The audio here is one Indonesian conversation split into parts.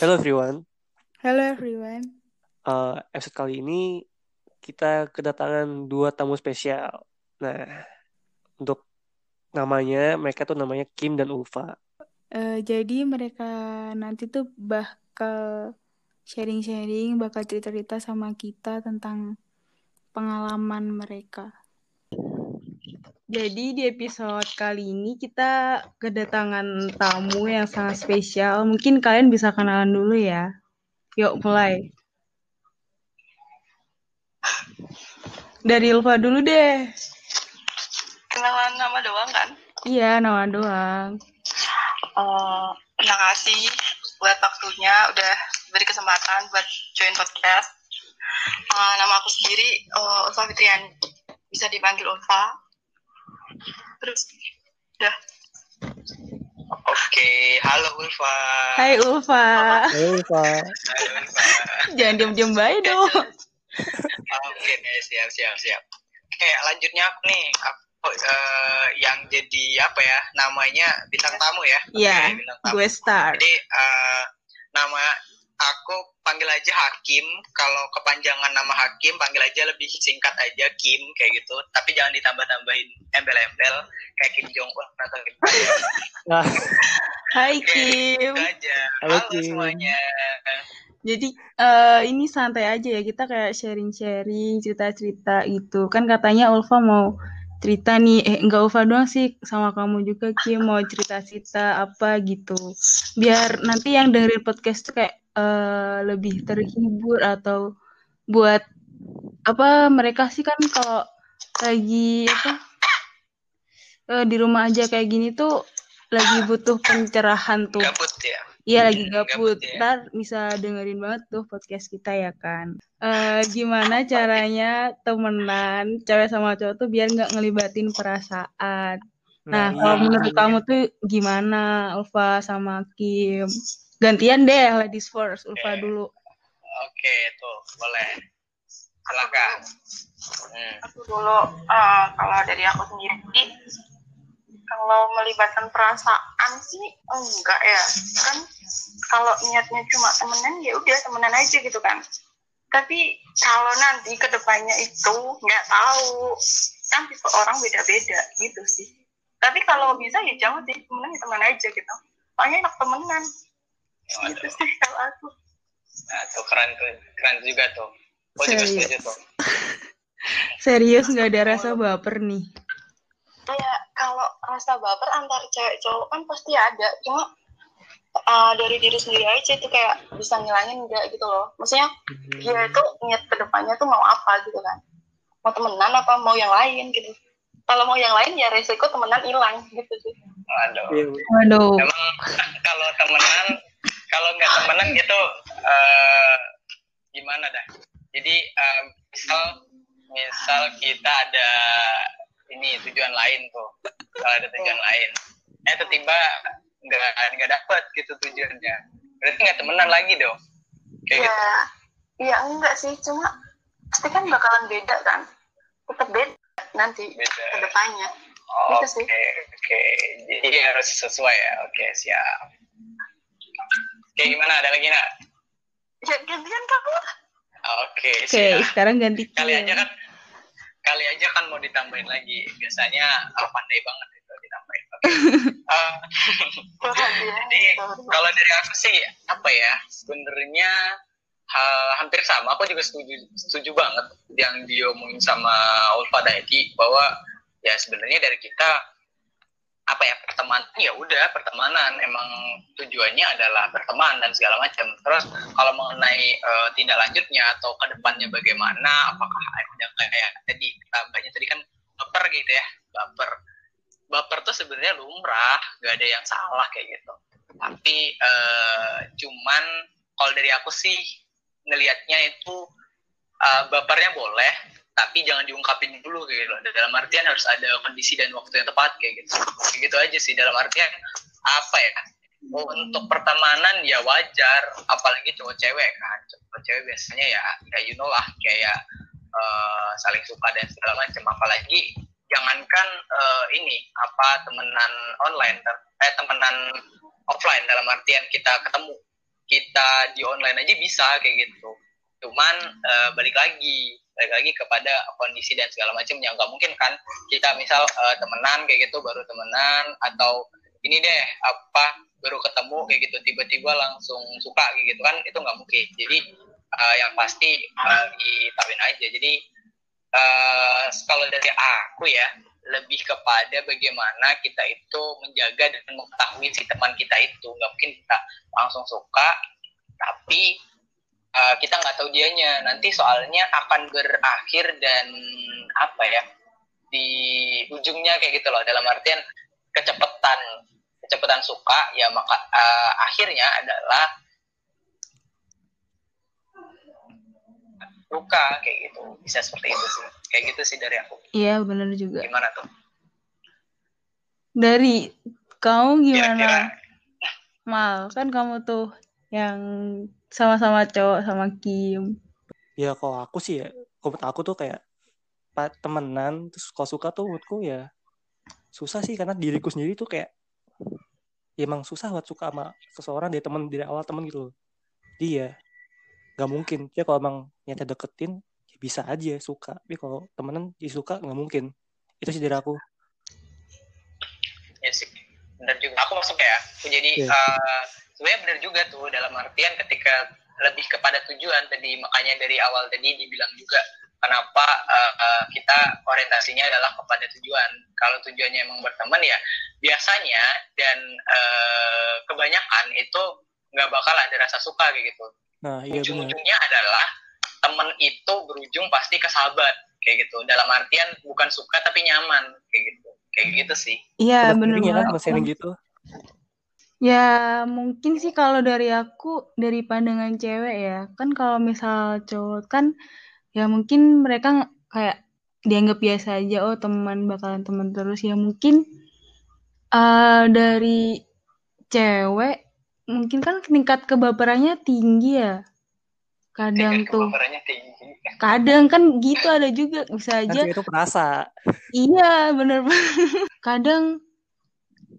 Hello everyone. Hello everyone. Uh, episode kali ini kita kedatangan dua tamu spesial. Nah, untuk namanya mereka tuh namanya Kim dan Ulfa. Uh, jadi mereka nanti tuh bakal sharing-sharing, bakal cerita-cerita sama kita tentang pengalaman mereka. Jadi di episode kali ini kita kedatangan tamu yang sangat spesial. Mungkin kalian bisa kenalan dulu ya. Yuk mulai. Dari Ulfa dulu deh. Kenalan nama doang kan? Iya, nama doang. Uh, terima kasih buat waktunya udah beri kesempatan buat join podcast. Uh, nama aku sendiri uh, Ulfa Fitrian. Bisa dipanggil Ulfa terus udah Oke, halo Ulfa. Hai Ulfa. Hai Ulfa. Halo Ulfa. Jangan diam-diam baik dong. Oke, siap siap siap. Oke, lanjutnya aku nih, aku uh, yang jadi apa ya? Namanya bintang tamu ya? Iya. Okay, gue star. Jadi uh, nama aku panggil aja Hakim. Kalau kepanjangan nama Hakim, panggil aja lebih singkat aja Kim kayak gitu. Tapi jangan ditambah-tambahin embel-embel kayak Kim Jong Un atau Kim Nah, Hai Kim. Itu aja. Halo, Halo, Kim. semuanya. Jadi eh, ini santai aja ya kita kayak sharing-sharing cerita-cerita itu kan katanya Ulfa mau cerita nih. Eh enggak Ulfa doang sih sama kamu juga Kim mau cerita-cerita apa gitu. Biar nanti yang dengerin podcast tuh kayak eh, lebih terhibur atau buat apa mereka sih kan kalau lagi apa eh, di rumah aja kayak gini tuh lagi butuh pencerahan tuh. Gabut ya. Iya lagi Hmm, gabut. gabut ya. Ntar bisa dengerin banget tuh podcast kita ya kan. Eh gimana caranya temenan cewek sama cowok tuh biar nggak ngelibatin perasaan. Nah, kalau iya. menurut kamu tuh gimana Ulfa sama Kim? Gantian deh ladies first, Ulfa Oke. dulu. Oke, tuh boleh. Silakan. Hmm. aku dulu uh, kalau dari aku sendiri kalau melibatkan perasaan sih enggak ya kan kalau niatnya cuma temenan ya udah temenan aja gitu kan tapi kalau nanti ke depannya itu nggak tahu kan tipe orang beda-beda gitu sih tapi kalau bisa ya jangan sih temenan ya teman aja gitu soalnya enak temenan gitu Waduh. sih kalau aku Nah, tuh keren tuh. Keren juga tuh. Juga Serius. setuju tuh. Serius nggak ada rasa baper nih. Ya kalau rasa baper antar cewek cowok kan pasti ada. Cuma uh, dari diri sendiri aja itu kayak bisa ngilangin enggak gitu loh. Maksudnya dia itu niat ke depannya tuh mau apa gitu kan. Mau temenan apa mau yang lain gitu. Kalau mau yang lain ya resiko temenan hilang gitu sih. Waduh. Iya, Waduh. Emang kalau temenan, kalau nggak temenan gitu, eh gimana dah? Jadi eh, misal, misal kita ada ini tujuan lain tuh, kalau ada tujuan lain, eh tiba-tiba nggak nggak dapet gitu tujuannya, berarti nggak temenan lagi dong? Kayak ya gitu. ya enggak sih cuma pasti kan bakalan beda kan tetap beda nanti Beda. ke depannya Oke, Gitu sih. oke. Jadi harus sesuai ya. Oke, siap. Oke, gimana? Ada lagi nak? ya gantian kamu Oke, Oke, siap. sekarang ganti Kali aja kan, kali aja kan mau ditambahin lagi. Biasanya oh, pandai banget itu ditambahin. Eh, Curhat ya. jadi kalau dari aku sih apa ya? Sebenarnya ha- hampir sama. Aku juga setuju, setuju banget yang diomongin sama Ulfa tadi bahwa ya sebenarnya dari kita apa ya pertemanan ya udah pertemanan. Emang tujuannya adalah berteman dan segala macam. Terus kalau mengenai eh, tindak lanjutnya atau ke depannya bagaimana apakah ada kayak tadi tambahnya tadi kan baper gitu ya baper. Baper tuh sebenarnya lumrah gak ada yang salah kayak gitu. Tapi eh, cuman kalau dari aku sih ngelihatnya itu eh, bapernya boleh tapi jangan diungkapin dulu kayak gitu. Dalam artian harus ada kondisi dan waktu yang tepat kayak gitu. Kayak gitu aja sih dalam artian apa ya? Untuk pertemanan ya wajar apalagi cowok cewek kan. Cowok cewek biasanya ya ya you know lah kayak eh, saling suka dan segala macam. Apalagi jangankan eh, ini apa temenan online eh temenan offline dalam artian kita ketemu. Kita di online aja bisa kayak gitu cuman uh, balik lagi balik lagi kepada kondisi dan segala macam yang nggak mungkin kan kita misal uh, temenan kayak gitu baru temenan atau ini deh apa baru ketemu kayak gitu tiba-tiba langsung suka kayak gitu kan itu nggak mungkin. Jadi uh, yang pasti uh, ditawain aja. Jadi uh, kalau dari aku ya lebih kepada bagaimana kita itu menjaga dan mengetahui si teman kita itu. Nggak mungkin kita langsung suka tapi uh, kita nggak tahu dianya. Nanti soalnya akan berakhir dan apa ya di ujungnya kayak gitu loh. Dalam artian kecepatan kecepatan suka ya maka uh, akhirnya adalah luka kayak gitu. Bisa seperti itu sih. Kayak gitu sih dari aku. Iya benar juga. Gimana tuh? Dari kamu gimana? Kira-kira. mal kan kamu tuh yang sama-sama cowok sama Kim. Ya kalau aku sih ya, kalau aku tuh kayak temenan terus kalau suka tuh menurutku ya susah sih karena diriku sendiri tuh kayak ya emang susah buat suka sama seseorang dari temen dari awal temen gitu loh. Dia ya nggak mungkin. Ya kalau emang nyata deketin ya bisa aja suka. Tapi kalau temenan ya suka nggak mungkin. Itu sih dari aku. Ya sih. Benar juga. Aku masuk ya. Jadi yeah. Iya. uh, sebenarnya benar juga tuh dalam artian ketika lebih kepada tujuan tadi makanya dari awal tadi dibilang juga kenapa uh, uh, kita orientasinya adalah kepada tujuan. Kalau tujuannya emang berteman ya biasanya dan uh, kebanyakan itu nggak bakal ada rasa suka kayak gitu. Nah, iya ujung-ujungnya adalah temen itu berujung pasti ke sahabat kayak gitu. Dalam artian bukan suka tapi nyaman kayak gitu. Kayak gitu sih. Iya benar ya, gitu Ya mungkin sih kalau dari aku dari pandangan cewek ya. Kan kalau misal cowok kan ya mungkin mereka kayak dianggap biasa aja oh teman bakalan teman terus. Ya mungkin uh, dari cewek mungkin kan tingkat kebaperannya tinggi ya. Kadang tingkat tuh tinggi. kadang kan gitu ada juga bisa aja itu perasa. Iya bener banget. Kadang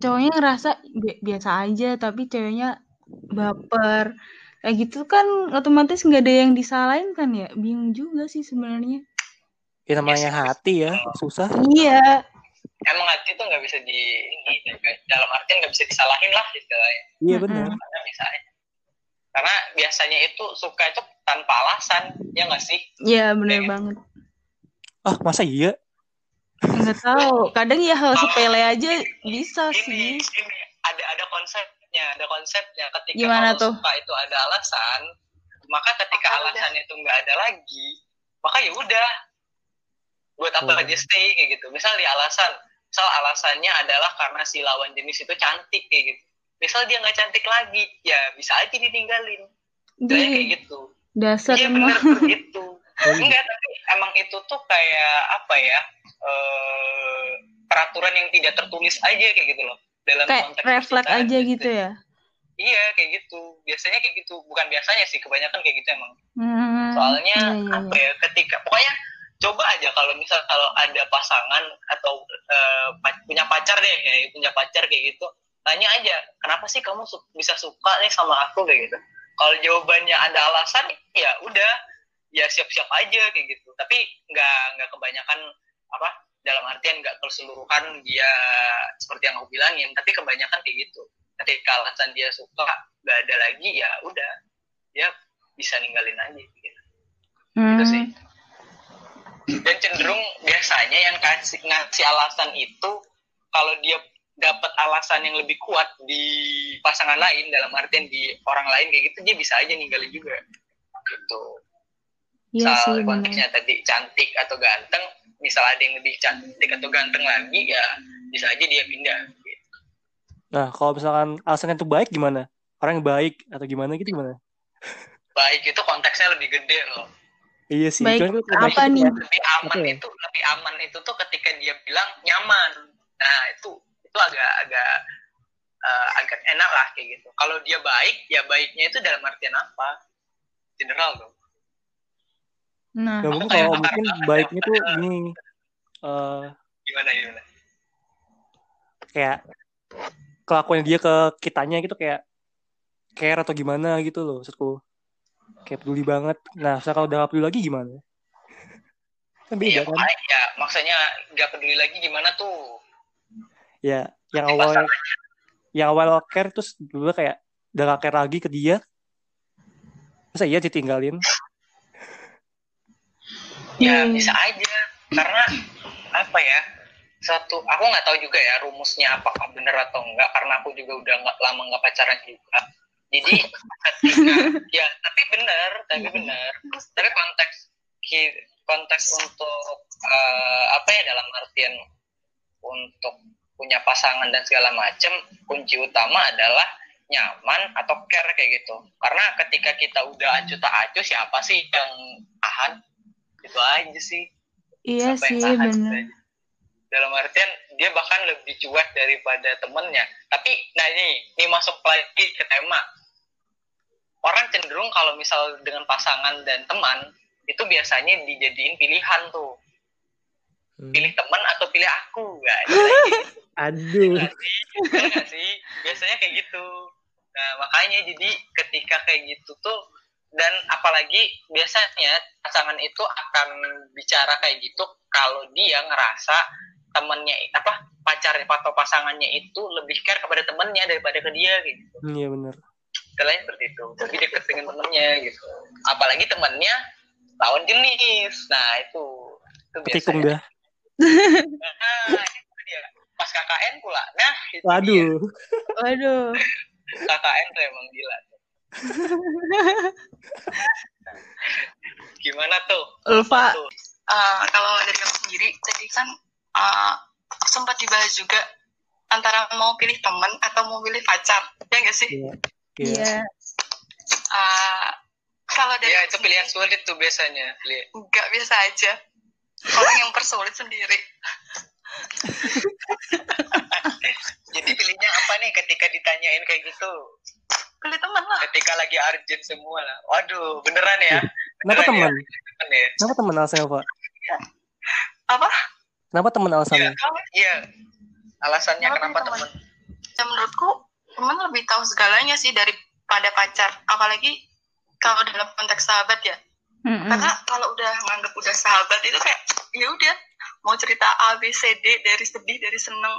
cowoknya ngerasa bi biasa aja tapi ceweknya baper. Kayak gitu kan otomatis nggak ada yang disalahin kan ya? Bingung juga sih sebenarnya. Ya namanya ya, hati ya susah. Iya. Emang hati tuh nggak bisa di ini dalam artian nggak bisa disalahin lah istilahnya. Iya benar. Karena misalnya karena biasanya itu suka itu tanpa alasan ya nggak sih? Iya benar banget. Ah masa iya Nggak tahu. Kadang ya hal sepele aja bisa ini, sih. Ini ada ada konsepnya, ada konsepnya. Ketika Gimana kalau tuh? suka itu ada alasan, maka ketika apa alasan udah? itu nggak ada lagi, maka ya udah. Buat apa aja stay kayak gitu. Misal di alasan, misal alasannya adalah karena si lawan jenis itu cantik kayak gitu. Misal dia nggak cantik lagi, ya bisa aja ditinggalin. Jadi kayak gitu. Dasar Iya bener gitu. Enggak, tapi emang itu tuh kayak apa ya? Uh, peraturan yang tidak tertulis aja kayak gitu loh. Dalam kayak konteks refleks aja gitu, gitu ya. Iya kayak gitu. Biasanya kayak gitu. Bukan biasanya sih, kebanyakan kayak gitu emang. Hmm, Soalnya iya, iya. apa iya. ya? Ketika pokoknya coba aja kalau misal kalau ada pasangan atau uh, punya pacar deh, ya, punya pacar kayak gitu, tanya aja kenapa sih kamu su bisa suka nih sama aku kayak gitu. Kalau jawabannya ada alasan, ya udah ya siap-siap aja kayak gitu. Tapi nggak nggak kebanyakan apa dalam artian nggak keseluruhan dia seperti yang aku bilangin. Tapi kebanyakan kayak gitu. Ketika alasan dia suka nggak ada lagi ya udah. Dia bisa ninggalin aja gitu. Hmm. gitu sih. Dan cenderung biasanya yang kasih ngasih alasan itu kalau dia dapat alasan yang lebih kuat di pasangan lain dalam artian di orang lain kayak gitu dia bisa aja ninggalin juga. Gitu Iya Soal sih, konteksnya bener. tadi cantik atau ganteng, misal ada yang lebih cantik atau ganteng lagi, ya bisa aja dia pindah. Nah, kalau misalkan alasannya itu baik gimana? Orang yang baik atau gimana gitu gimana? Baik itu konteksnya lebih gede loh. Iya sih. Baik, Cuman apa nih? Lebih aman okay. itu, lebih aman itu tuh ketika dia bilang nyaman. Nah itu itu agak agak uh, agak enak lah kayak gitu. Kalau dia baik, ya baiknya itu dalam artian apa? General dong. Nah, ya, mungkin kalau mungkin baiknya tuh ini uh, gimana gimana? Kayak kelakuan dia ke kitanya gitu kayak care atau gimana gitu loh maksudku kayak peduli banget nah misalnya kalau udah gak peduli lagi gimana kan beda Iya, kan ya, maksudnya nggak peduli lagi gimana tuh. ya yang awal pasangannya. yang awal care terus dulu kayak udah gak care lagi ke dia masa iya ditinggalin Ya Hmm. bisa aja. Karena apa ya satu aku nggak tahu juga ya rumusnya apakah benar atau enggak karena aku juga udah nggak lama nggak pacaran juga. Jadi ketika ya tapi benar tapi benar tapi konteks konteks untuk eh, apa ya dalam artian untuk punya pasangan dan segala macam kunci utama adalah nyaman atau care kayak gitu. Karena ketika kita udah acuh tak acuh siapa sih yang tahan itu aja sih. Iya Siapa yang sih, aja. dalam artian dia bahkan lebih cuek daripada temennya. Tapi nah ini ini masuk lagi ke tema. Orang cenderung kalau misal dengan pasangan dan teman itu biasanya dijadiin pilihan tuh. Hmm. pilih teman atau pilih aku nggak Biasanya aduh sih? Bener nggak sih? Biasanya kayak gitu. Nah makanya jadi ketika kayak gitu tuh dan apalagi biasanya pasangan itu akan bicara kayak gitu kalau dia ngerasa temennya apa pacarnya atau pasangannya itu lebih care kepada temennya daripada ke dia gitu. Hmm, iya bener. Istilahnya seperti itu. Lebih dekat dengan temennya gitu. Apalagi temennya lawan jenis. Nah itu. Itu biasanya. dah nah itu dia. Pas KKN pula. Nah itu dia. waduh. Waduh. KKN tuh emang gila. Gimana tuh? Ulfa. Tuh. Eh, kalau dari aku sendiri tadi kan eh, sempat dibahas juga antara mau pilih teman atau mau pilih pacar ya nggak sih iya iya Iya. Eh, kalau dari Ya aku itu pilihan sulit tuh biasanya. Nggak biasa aja orang yang persulit sendiri Jadi pilihnya apa nih ketika ditanyain kayak gitu? Pilih teman lah Ketika lagi urgent semua lah. Waduh, beneran ya? kenapa Beneran teman Ya? Ya? kenapa teman alasannya pak apa kenapa teman alasannya Iya. Alasannya Kenapa kenapa teman? ya menurutku teman lebih tahu segalanya sih daripada pacar apalagi kalau dalam konteks sahabat ya Mm-mm. karena kalau udah nganggap udah sahabat itu kayak ya udah mau cerita A B C D dari sedih dari seneng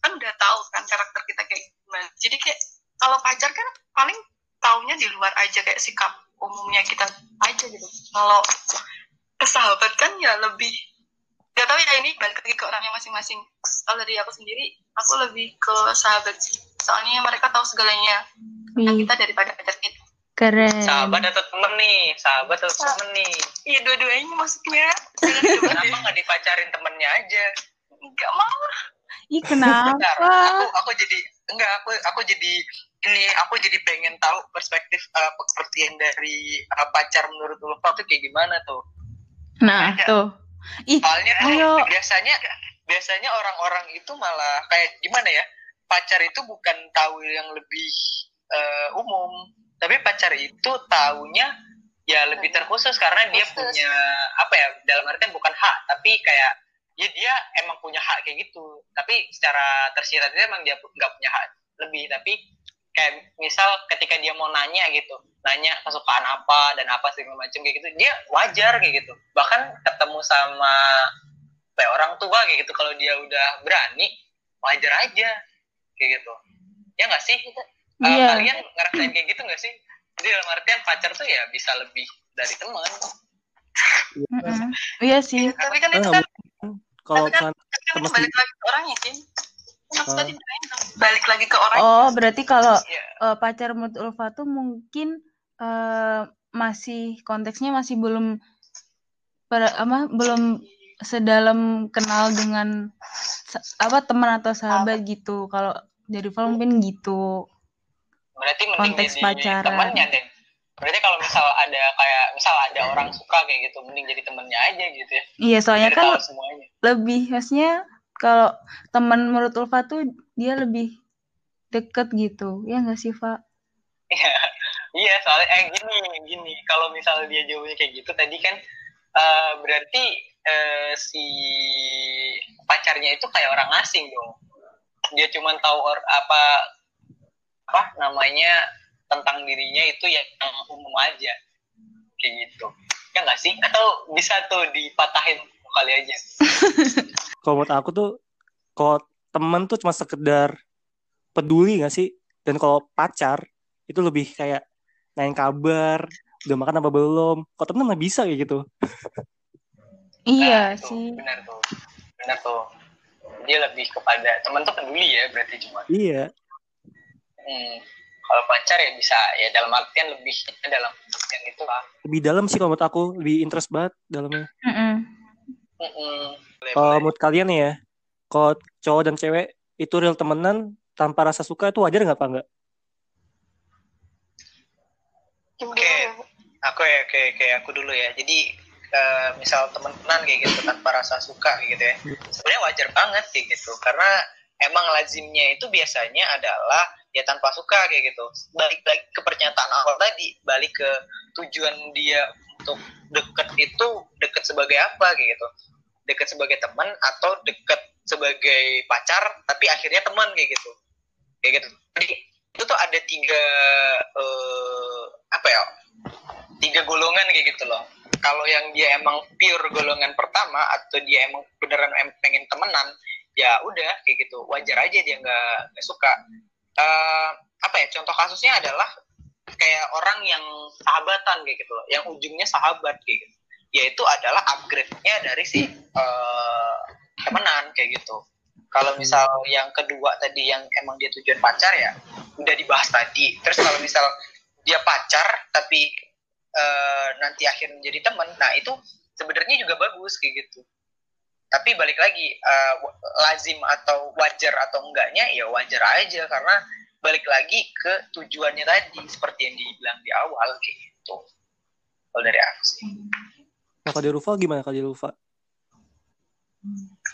kan udah tahu kan karakter kita kayak gimana jadi kayak kalau pacar kan paling taunya di luar aja kayak sikap umumnya kita aja gitu kalau sahabat kan ya lebih gak tahu ya ini balik lagi ke orangnya masing-masing kalau dari aku sendiri aku lebih ke sahabat sih soalnya mereka tahu segalanya tentang Wih, kita daripada pacar kita keren. Sahabat atau temen nih? Sahabat atau temen nih? iya dua-duanya maksudnya. Kenapa nggak dipacarin temennya aja? nggak mau Ih, kenapa? Bentar, aku aku jadi enggak aku aku jadi ini aku jadi pengen tahu perspektif uh, pengertian dari uh, pacar menurut Ulfa tuh kayak gimana tuh Nah, tuh. Ih, soalnya tuh ayo. biasanya biasanya orang-orang itu malah kayak gimana ya pacar itu bukan tahu yang lebih uh, umum tapi pacar itu taunya ya lebih terkhusus karena dia Khusus. punya apa ya dalam artian bukan hak tapi kayak ya dia emang punya hak kayak gitu. Tapi secara tersirat itu emang dia nggak punya hak lebih. Tapi kayak misal ketika dia mau nanya gitu nanya kesukaan apa dan apa segala macam kayak gitu dia wajar kayak gitu. Bahkan ketemu sama kayak orang tua kayak gitu kalau dia udah berani wajar aja kayak gitu. Ya nggak sih? Eh, Iya. kalian ngerasain kayak gitu nggak sih? Jadi dalam artian pacar tuh ya bisa lebih dari teman. Iya sih. tapi kan itu kan kalau Tapi kan- misalnya tapi kan teman balik lagi ke orangnya sih Kan kan, balik lagi ke orang Oh, berarti kalau ya eh, pacar menurut Ulfa tuh mungkin eh, masih konteksnya masih belum per- apa belum sedalam kenal dengan apa teman atau sahabat gitu. Kalau dari Ulfa mungkin gitu. berarti mending Konteks jadi pacaran. temannya deh berarti kalau misal ada kayak misal ada orang suka kayak gitu mending jadi temennya aja gitu ya Iya, soalnya Biar kan lebih maksudnya kalau teman menurut Ulfa tuh dia lebih deket gitu. Ya nggak sih, Fa? Iya, soalnya eh gini, gini. Kalau misal dia jawabnya kayak gitu tadi kan eh, berarti eh, si pacarnya itu kayak orang asing dong. Dia cuma tahu or, apa apa namanya tentang dirinya itu yang umum aja. Kayak gitu. Ya nggak sih? Atau bisa tuh dipatahin kali aja? Kalau menurut aku tuh kalau temen tuh cuma sekedar peduli gak sih? Dan kalau pacar itu lebih kayak nanyain kabar udah makan apa belum? Kalau temen nggak bisa kayak gitu. Iya Nah, tuh, sih. benar tuh. Benar tuh. Dia lebih kepada teman tuh peduli ya berarti cuma. Iya. Hmm, kalau pacar ya bisa ya dalam artian lebih dalam artian itu lah lebih dalam sih kalau menurut aku lebih interest banget dalamnya Mm-mm. Mm-mm. Boleh, kalau menurut kalian ya kalau cowok dan cewek itu real temenan tanpa rasa suka itu wajar nggak apa enggak Gimana Oke. ya? aku ya kayak kayak aku dulu ya jadi eh, misal teman-teman kayak gitu tanpa rasa suka kayak gitu ya sebenarnya wajar banget kayak gitu karena emang lazimnya itu biasanya adalah ya tanpa suka kayak gitu. Balik lagi ke pernyataan awal tadi balik ke tujuan dia untuk deket itu deket sebagai apa kayak gitu. Deket sebagai teman atau deket sebagai pacar tapi akhirnya teman kayak gitu. Kayak gitu. Jadi itu tuh ada tiga eh, apa ya tiga golongan kayak gitu loh. Kalau yang dia emang pure golongan pertama atau dia emang beneran pengen temenan ya udah kayak gitu. Wajar aja dia nggak suka Eh, apa ya contoh kasusnya adalah kayak orang yang sahabatan kayak gitu loh yang ujungnya sahabat kayak gitu. Yaitu adalah upgrade-nya dari si eh, temenan kayak gitu. Kalau misal yang kedua tadi yang emang dia tujuan pacar ya udah dibahas tadi. Terus kalau misal dia pacar tapi eh, nanti akhirnya menjadi teman nah itu sebenarnya juga bagus kayak gitu tapi balik lagi wa- lazim atau wajar atau enggaknya ya wajar aja karena balik lagi ke tujuannya tadi seperti yang dibilang di awal kayak gitu kalau dari aku sih nah kalau dari Rufa gimana kalau dari Rufa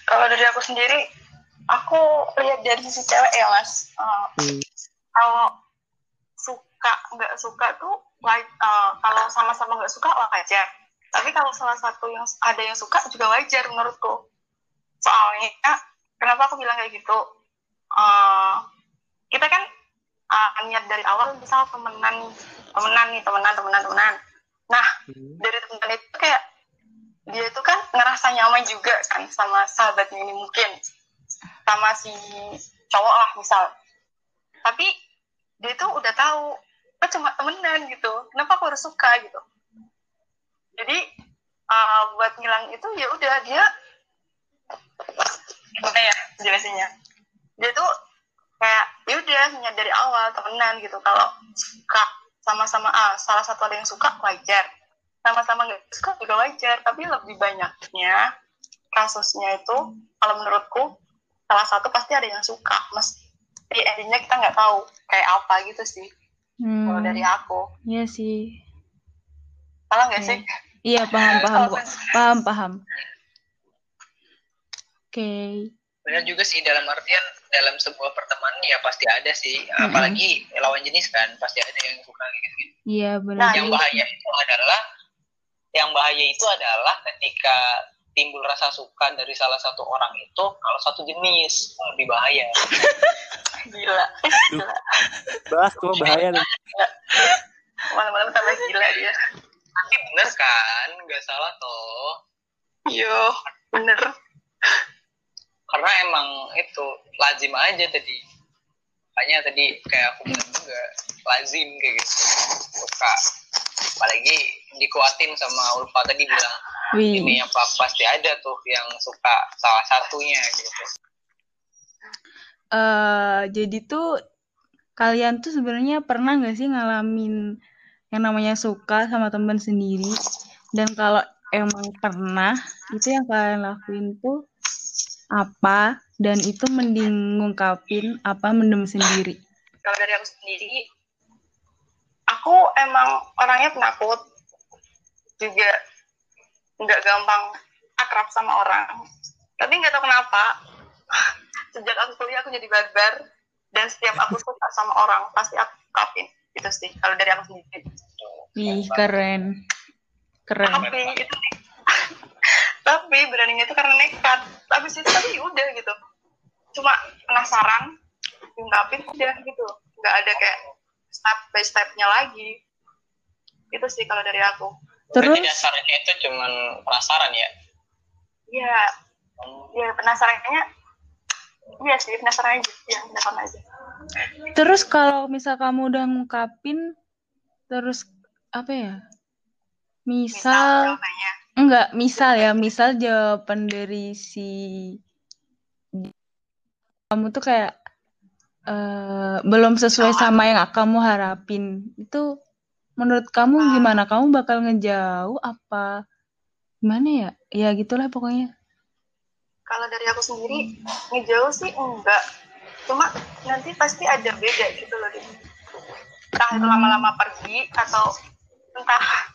Kalau dari aku sendiri, aku lihat dari sisi cewek ya mas. Eh, Hmm. kalau suka nggak suka tuh like, eh, kalau sama-sama nggak suka wajar. Tapi kalau salah satu yang ada yang suka juga wajar menurutku. Soalnya kenapa aku bilang kayak gitu? Eh, kita kan eh, niat dari awal misal temenan, temenan nih temenan, temenan, temenan. Nah Hmm. dari teman itu kayak dia itu kan ngerasa nyaman juga kan sama sahabatnya ini mungkin sama si cowok lah misal tapi dia tuh udah tahu oh cuma temenan gitu kenapa aku harus suka gitu jadi uh, buat ngilang itu ya udah dia gimana ya jelasinnya. Dia tuh kayak ya udah dari awal temenan gitu. Kalau suka sama-sama ah salah satu ada yang suka wajar. Sama-sama nggak suka juga wajar tapi lebih banyaknya kasusnya itu kalau menurutku salah satu pasti ada yang suka. Mesti endingnya kita nggak tahu kayak apa gitu sih kalau Hmm, dari aku. Iya sih. salah nggak Oke. sih Iya paham paham kok. Paham paham. Oke. benar juga sih dalam artian dalam sebuah pertemanan ya pasti ada sih apalagi lawan jenis kan pasti ada yang suka gitu, -gitu. Iya Nah, benar. yang bahaya itu adalah yang bahaya itu adalah ketika timbul rasa suka dari salah satu orang itu kalau satu jenis lebih bahaya gila gila bahas tuh bahaya nih malam-malam tambah gila dia tapi bener kan? Nggak salah toh. Yo bener. Karena emang itu lazim aja tadi. Makanya tadi kayak aku bilang juga lazim kayak gitu. Suka. Apalagi dikuatin sama Ulfa tadi bilang Wih. ini apa pasti ada tuh yang suka salah satunya gitu. Eh jadi tuh kalian tuh sebenarnya pernah nggak sih ngalamin yang namanya suka sama teman sendiri? Dan kalau emang pernah, itu yang kalian lakuin tuh apa? Dan itu mending ngungkapin apa mendem sendiri? kalau dari aku sendiri aku emang orangnya penakut juga nggak gampang akrab sama orang tapi nggak tahu kenapa sejak aku kuliah aku jadi barbar dan setiap aku suka sama orang pasti aku ungkapin itu sih kalau dari aku sendiri. Wih, keren. Keren. tapi itu tapi beraninya itu karena nekat. Habis itu tapi udah gitu. Cuma penasaran diungkapin udah gitu. Nggak ada kayak step by stepnya lagi. Itu sih kalau dari aku. Terus? Berarti dasarnya itu cuman penasaran ya? ya ya penasarannya iya sih penasaran aja ya penasaran aja terus kalau misal kamu udah ngungkapin terus apa ya? Misal jawabannya enggak, misal ya, misal jawaban dari si kamu tuh kayak eh, belum sesuai sama yang kamu harapin. Itu menurut kamu gimana? Kamu bakal ngejauh apa gimana ya? Ya gitulah pokoknya. kalau dari aku sendiri ngejauh sih enggak cuma nanti pasti ada beda gitu loh. Entah itu lama-lama pergi atau entah.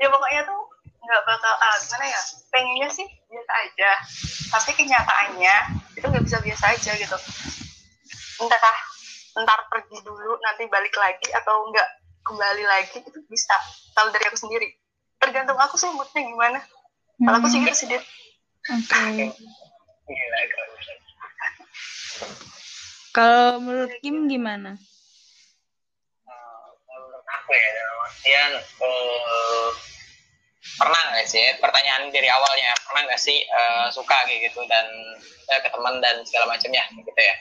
Ya pokoknya tuh nggak bakal ah, gimana ya pengennya sih biasa aja. Tapi kenyataannya itu nggak bisa biasa aja gitu. Entah ntar pergi dulu nanti balik lagi atau enggak kembali lagi itu bisa. Kalau dari aku sendiri. Tergantung aku sih moodnya gimana. Kalau aku sih gitu sih Din. Oke. Gila, kalau menurut Kim gimana? Eh, menurut aku ya dalam artian eh, pernah nggak sih pertanyaan dari awalnya pernah nggak sih eh, suka gitu dan eh, ke teman dan segala macamnya gitu ya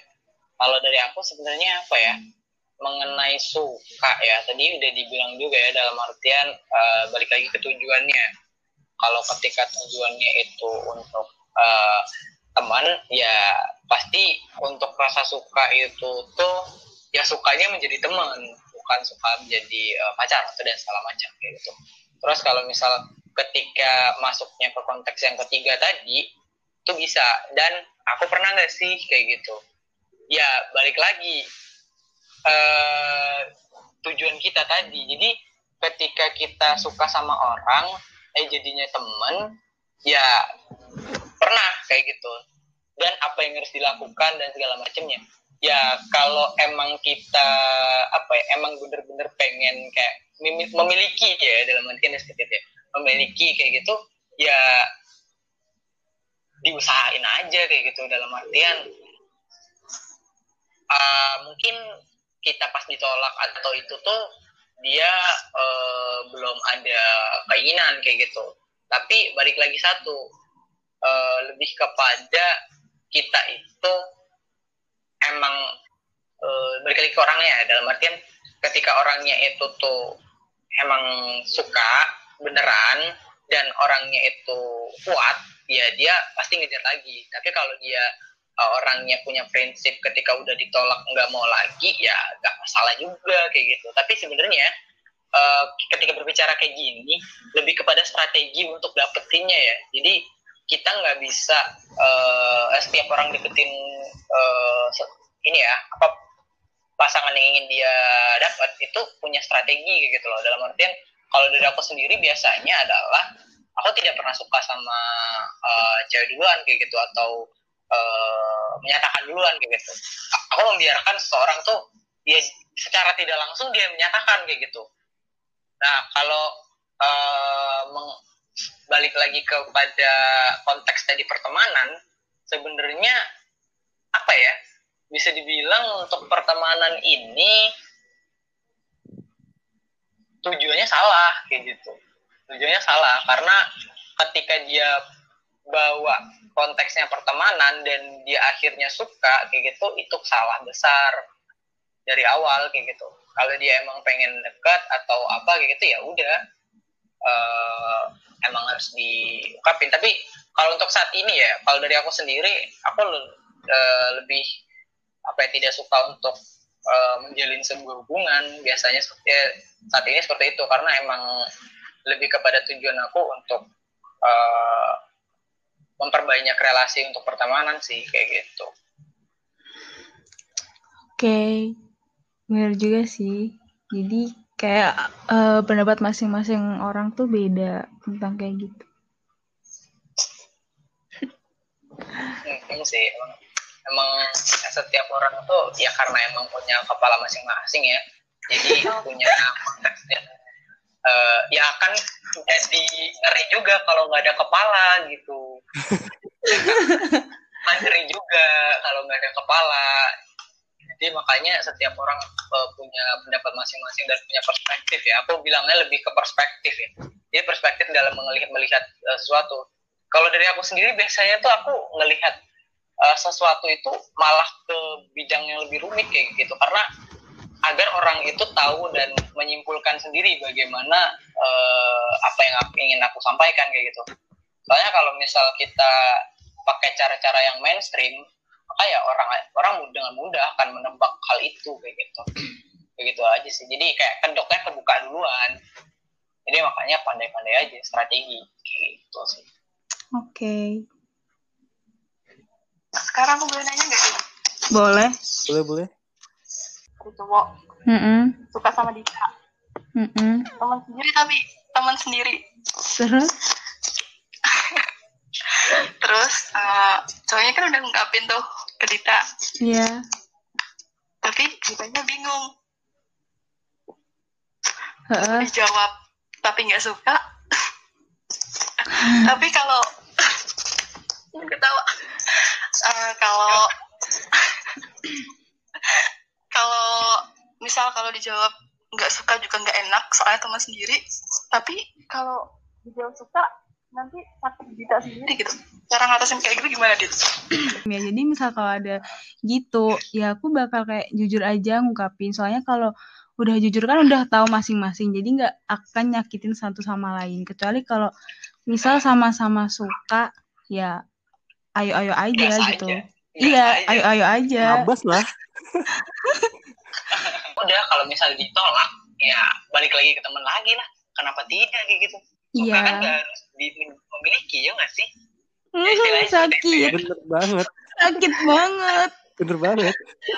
kalau dari aku sebenarnya apa ya mengenai suka ya tadi udah dibilang juga ya dalam artian eh, balik lagi ke tujuannya kalau ketika tujuannya itu untuk eh, teman ya pasti untuk rasa suka itu tuh ya sukanya menjadi teman bukan suka menjadi eh, pacar atau dan segala macam kayak gitu. Terus kalau misal ketika masuknya ke konteks yang ketiga tadi itu bisa. Dan aku pernah nggak sih kayak gitu? Ya balik lagi eh tujuan kita tadi. Jadi ketika kita suka sama orang eh jadinya temen ya pernah kayak gitu. Dan apa yang harus dilakukan dan segala macamnya ya kalau emang kita apa ya emang bener-bener pengen kayak memiliki ya dalam artian seperti ya memiliki kayak gitu ya diusahain aja kayak gitu dalam artian uh, mungkin kita pas ditolak atau itu tuh dia uh, belum ada keinginan kayak gitu. Tapi balik lagi satu uh, lebih kepada kita itu emang uh, balik lagi ke orangnya ya, dalam artian ketika orangnya itu tuh emang suka beneran dan orangnya itu kuat ya dia pasti ngejar lagi. Tapi kalau dia uh, orangnya punya prinsip ketika udah ditolak nggak mau lagi ya nggak masalah juga kayak gitu. Tapi sebenarnya uh, ketika berbicara kayak gini lebih kepada strategi untuk dapetinnya ya. Jadi kita nggak bisa uh, setiap orang deketin uh, ini ya apa pasangan yang ingin dia dapat itu punya strategi gitu loh. Dalam artian kalau dari aku sendiri biasanya adalah aku tidak pernah suka sama uh, cewek duluan kayak gitu atau uh, menyatakan duluan kayak gitu. Aku membiarkan seseorang tuh dia secara tidak langsung dia menyatakan kayak gitu. Nah kalau uh, meng- balik lagi kepada konteks tadi pertemanan sebenarnya apa ya? Bisa dibilang untuk pertemanan ini tujuannya salah kayak gitu. Tujuannya salah karena ketika dia bawa konteksnya pertemanan dan dia akhirnya suka kayak gitu itu salah besar dari awal kayak gitu. Kalau dia emang pengen dekat atau apa kayak gitu ya udah eh, emang harus diungkapin. Tapi kalau untuk saat ini ya kalau dari aku sendiri aku eh, lebih apa ya tidak suka untuk eh, menjalin sebuah hubungan. Biasanya ya, saat ini seperti itu. Karena emang lebih kepada tujuan aku untuk eh, memperbanyak relasi untuk pertemanan sih kayak gitu. Oke, benar juga sih. Jadi kayak eh, pendapat masing-masing orang tuh beda tentang kayak gitu. Hmm, sih. Emang, emang setiap orang tuh ya karena emang punya kepala masing-masing ya jadi punya konteksnya Eh, ya kan jadi ngeri juga kalau nggak ada kepala gitu. Kan ngeri juga kalau nggak ada kepala jadi makanya setiap orang uh, punya pendapat masing-masing dan punya perspektif ya. Aku bilangnya lebih ke perspektif ya. Jadi perspektif dalam melihat melihat uh, sesuatu. Kalau dari aku sendiri biasanya tuh aku ngelihat uh, sesuatu itu malah ke bidang yang lebih rumit kayak gitu. Karena agar orang itu tahu dan menyimpulkan sendiri bagaimana uh, apa yang aku, ingin aku sampaikan kayak gitu. Soalnya kalau misal kita pakai cara-cara yang mainstream, maka ya orang orang dengan mudah akan menebak hal itu kayak gitu. Begitu aja sih. Jadi kayak kedoknya kebuka duluan. Jadi makanya pandai-pandai aja strategi gitu sih. Oke. Okay. Sekarang aku boleh nanya nggak? Boleh. Boleh, boleh. Aku cowok. Mm -mm. Suka sama Dita. Mm -mm. Teman sendiri tapi teman sendiri. Terus? Terus uh, cowoknya kan udah ngungkapin tuh ke Dita. Iya. Yeah. Tapi Ditanya bingung. Uh. Dijawab tapi nggak suka. tapi kalau ketawa uh, kalau kalau misal kalau dijawab nggak suka juga nggak enak soalnya teman sendiri tapi kalau dijawab suka nanti sakit kita sendiri. Gitu. Cara ngatasin kayak gitu gimana dit? Ya jadi misal kalau ada gitu ya aku bakal kayak jujur aja ngungkapin. Soalnya kalau udah jujur kan udah tahu masing-masing jadi nggak akan nyakitin satu sama lain. Kecuali kalau misal sama-sama suka ya ayo-ayo aja Biasa gitu. aja. iya ayo-ayo aja. Abas lah. Udah kalau misal ditolak ya balik lagi ke teman lagi lah. Kenapa tidak kayak gitu iya. kan gak harus memiliki ya nggak sih? Ya, sakit. Bener banget. Sakit banget. Bener banget.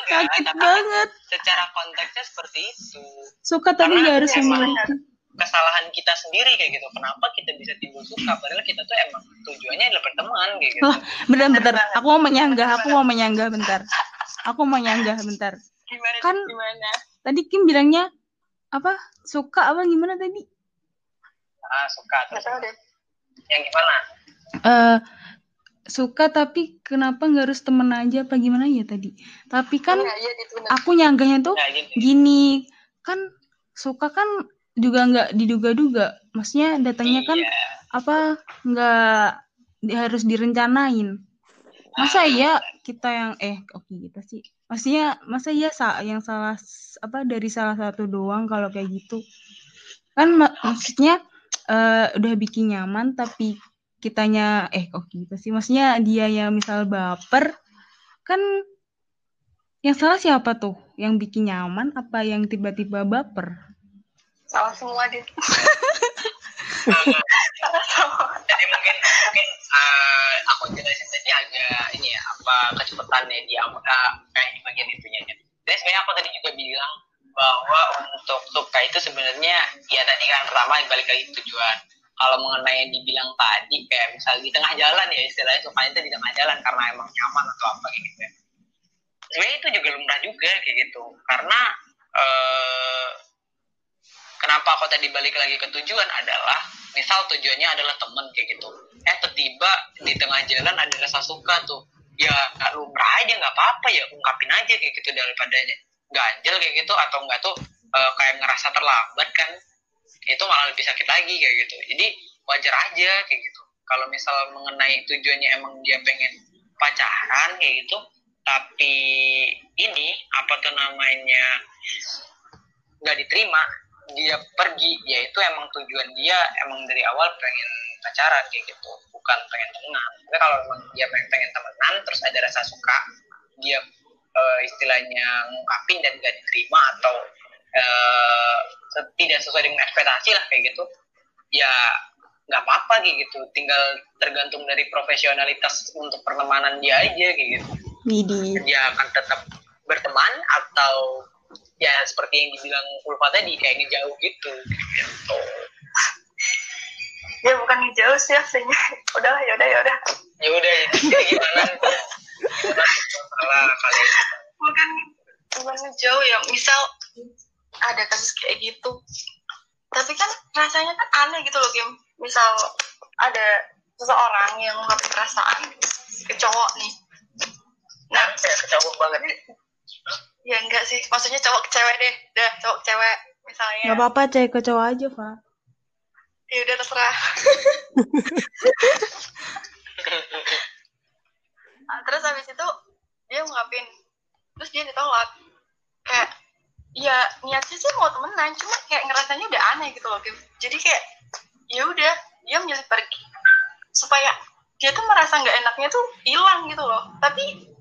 Sakit banget. secara konteksnya seperti itu. Suka tapi nggak harus memiliki. Kesalahan kita sendiri kayak gitu. Kenapa kita bisa timbul suka? Padahal kita tuh emang tujuannya adalah berteman kayak gitu. Oh, bentar bentar. Aku mau menyanggah aku mau menyanggah bentar. Aku mau menyanggah bentar. Gimana, kan gimana? tadi Kim bilangnya apa? Suka apa gimana tadi ah suka terus yang gimana? Uh, suka tapi kenapa nggak harus temen aja? Apa gimana ya tadi? Tapi kan ya, ya, aku nyanggahnya tuh ya, gitu. gini. Kan suka kan juga nggak diduga-duga. Maksudnya datangnya kan iya. apa nggak harus direncanain. Masa iya kita yang eh oke okay, kita sih? Maksudnya masa iya yang salah apa dari salah satu doang kalau kayak gitu? Kan mak maksudnya uh, udah bikin nyaman tapi kitanya eh kok gitu sih? Maksudnya dia yang misal baper kan yang salah siapa tuh? Yang bikin nyaman apa yang tiba-tiba baper? Salah semua dit jadi mungkin mungkin uh, aku jelasin tadi agak ini ya apa kecepatannya dia uh, kayak di bagian itunya ya. jadi sebenarnya aku tadi juga bilang bahwa untuk suka itu sebenarnya ya tadi kan pertama balik lagi tujuan. Kalau mengenai yang dibilang tadi kayak misal di tengah jalan ya istilahnya suka itu di tengah jalan karena emang nyaman atau apa gitu ya. Sebenarnya itu juga lumrah juga kayak gitu karena uh, kenapa aku tadi balik lagi ke tujuan adalah misal tujuannya adalah temen kayak gitu. Eh tiba di tengah jalan ada rasa suka tuh. Ya lumrah aja nggak apa-apa ya ungkapin aja kayak gitu daripada ganjel kayak gitu atau enggak tuh uh, kayak ngerasa terlambat kan itu malah lebih sakit lagi kayak gitu. Jadi wajar aja kayak gitu. Kalau misal mengenai tujuannya emang dia pengen pacaran kayak gitu tapi ini apa tuh namanya nggak diterima dia pergi ya itu emang tujuan dia emang dari awal pengen pacaran kayak gitu. Bukan pengen temenan tapi kalau emang dia pengen pengen temenan terus ada rasa suka dia uh, istilahnya ngungkapin dan gak diterima atau uh, tidak sesuai dengan ekspektasi lah kayak gitu. Ya nggak apa-apa kayak gitu. Tinggal tergantung dari profesionalitas untuk pertemanan dia aja kayak gitu. Widi. dia akan tetap berteman atau ya seperti yang dibilang Ulfa tadi kayak ngejauh gitu. Gitu. Ya bukan ngejauh sih aslinya. Udah ya udah ya udah. Ya udah ya. Gimana salah bukan bukan ngejauh ya misal ada kasus kayak gitu. Tapi kan rasanya kan aneh gitu loh Kim. Misal ada seseorang yang ngelakuin perasaan ke cowok nih. Nah ya, ke cowok banget. Ya enggak sih. Maksudnya cowok ke cewek deh. Dah cowok ke cewek misalnya. Gak apa-apa cewek ke cowok aja, Pak. ya udah terserah terus habis itu dia ngungkapin. Terus dia ditolak. Kayak ya niatnya sih mau temenan cuma kayak ngerasanya udah aneh gitu loh jadi kayak ya udah dia milih pergi. Supaya dia tuh merasa nggak enaknya tuh hilang gitu loh. Tapi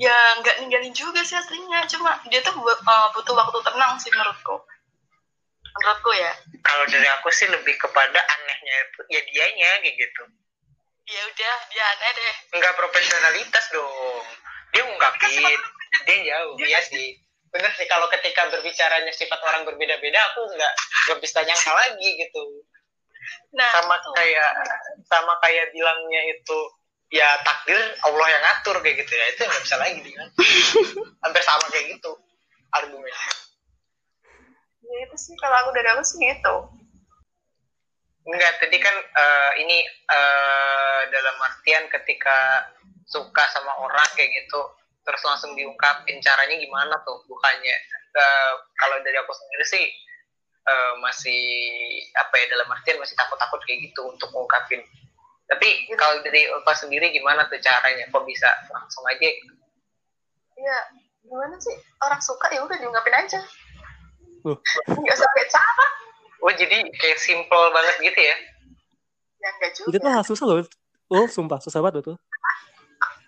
ya nggak ninggalin juga sih aslinya. Cuma dia tuh uh, butuh waktu tenang sih menurutku. Menurutku ya. Kalau dari aku sih lebih kepada anehnya itu ya dianya kayak gitu ya udah dia aneh deh. Nggak profesionalitas dong. Dia ngungkapin dia jauh iya sih. Bener sih kalau ketika berbicaranya sifat orang berbeda-beda aku nggak nggak bisa nyangka lagi gitu. Nah sama itu. kayak sama kayak bilangnya itu ya takdir Allah yang ngatur kayak gitu ya. Itu nggak bisa lagi dia hampir sama kayak gitu argumennya. Ya itu sih kalau aku dari aku sih gitu Enggak, tadi kan eh, ini eh, dalam artian ketika suka sama orang kayak gitu, terus langsung diungkapin caranya gimana tuh? Bukannya eh, kalau dari aku sendiri sih eh, masih apa ya dalam artian masih takut-takut kayak gitu untuk ngungkapin. Tapi kalau dari Ulfa sendiri gimana tuh caranya? Kok bisa langsung aja gitu? ya gimana sih orang suka ya udah diungkapin aja Loh. nggak sampai cara Oh jadi kayak simple banget gitu ya? ya enggak juga Itu tuh hal susah loh. Oh, sumpah susah banget tuh.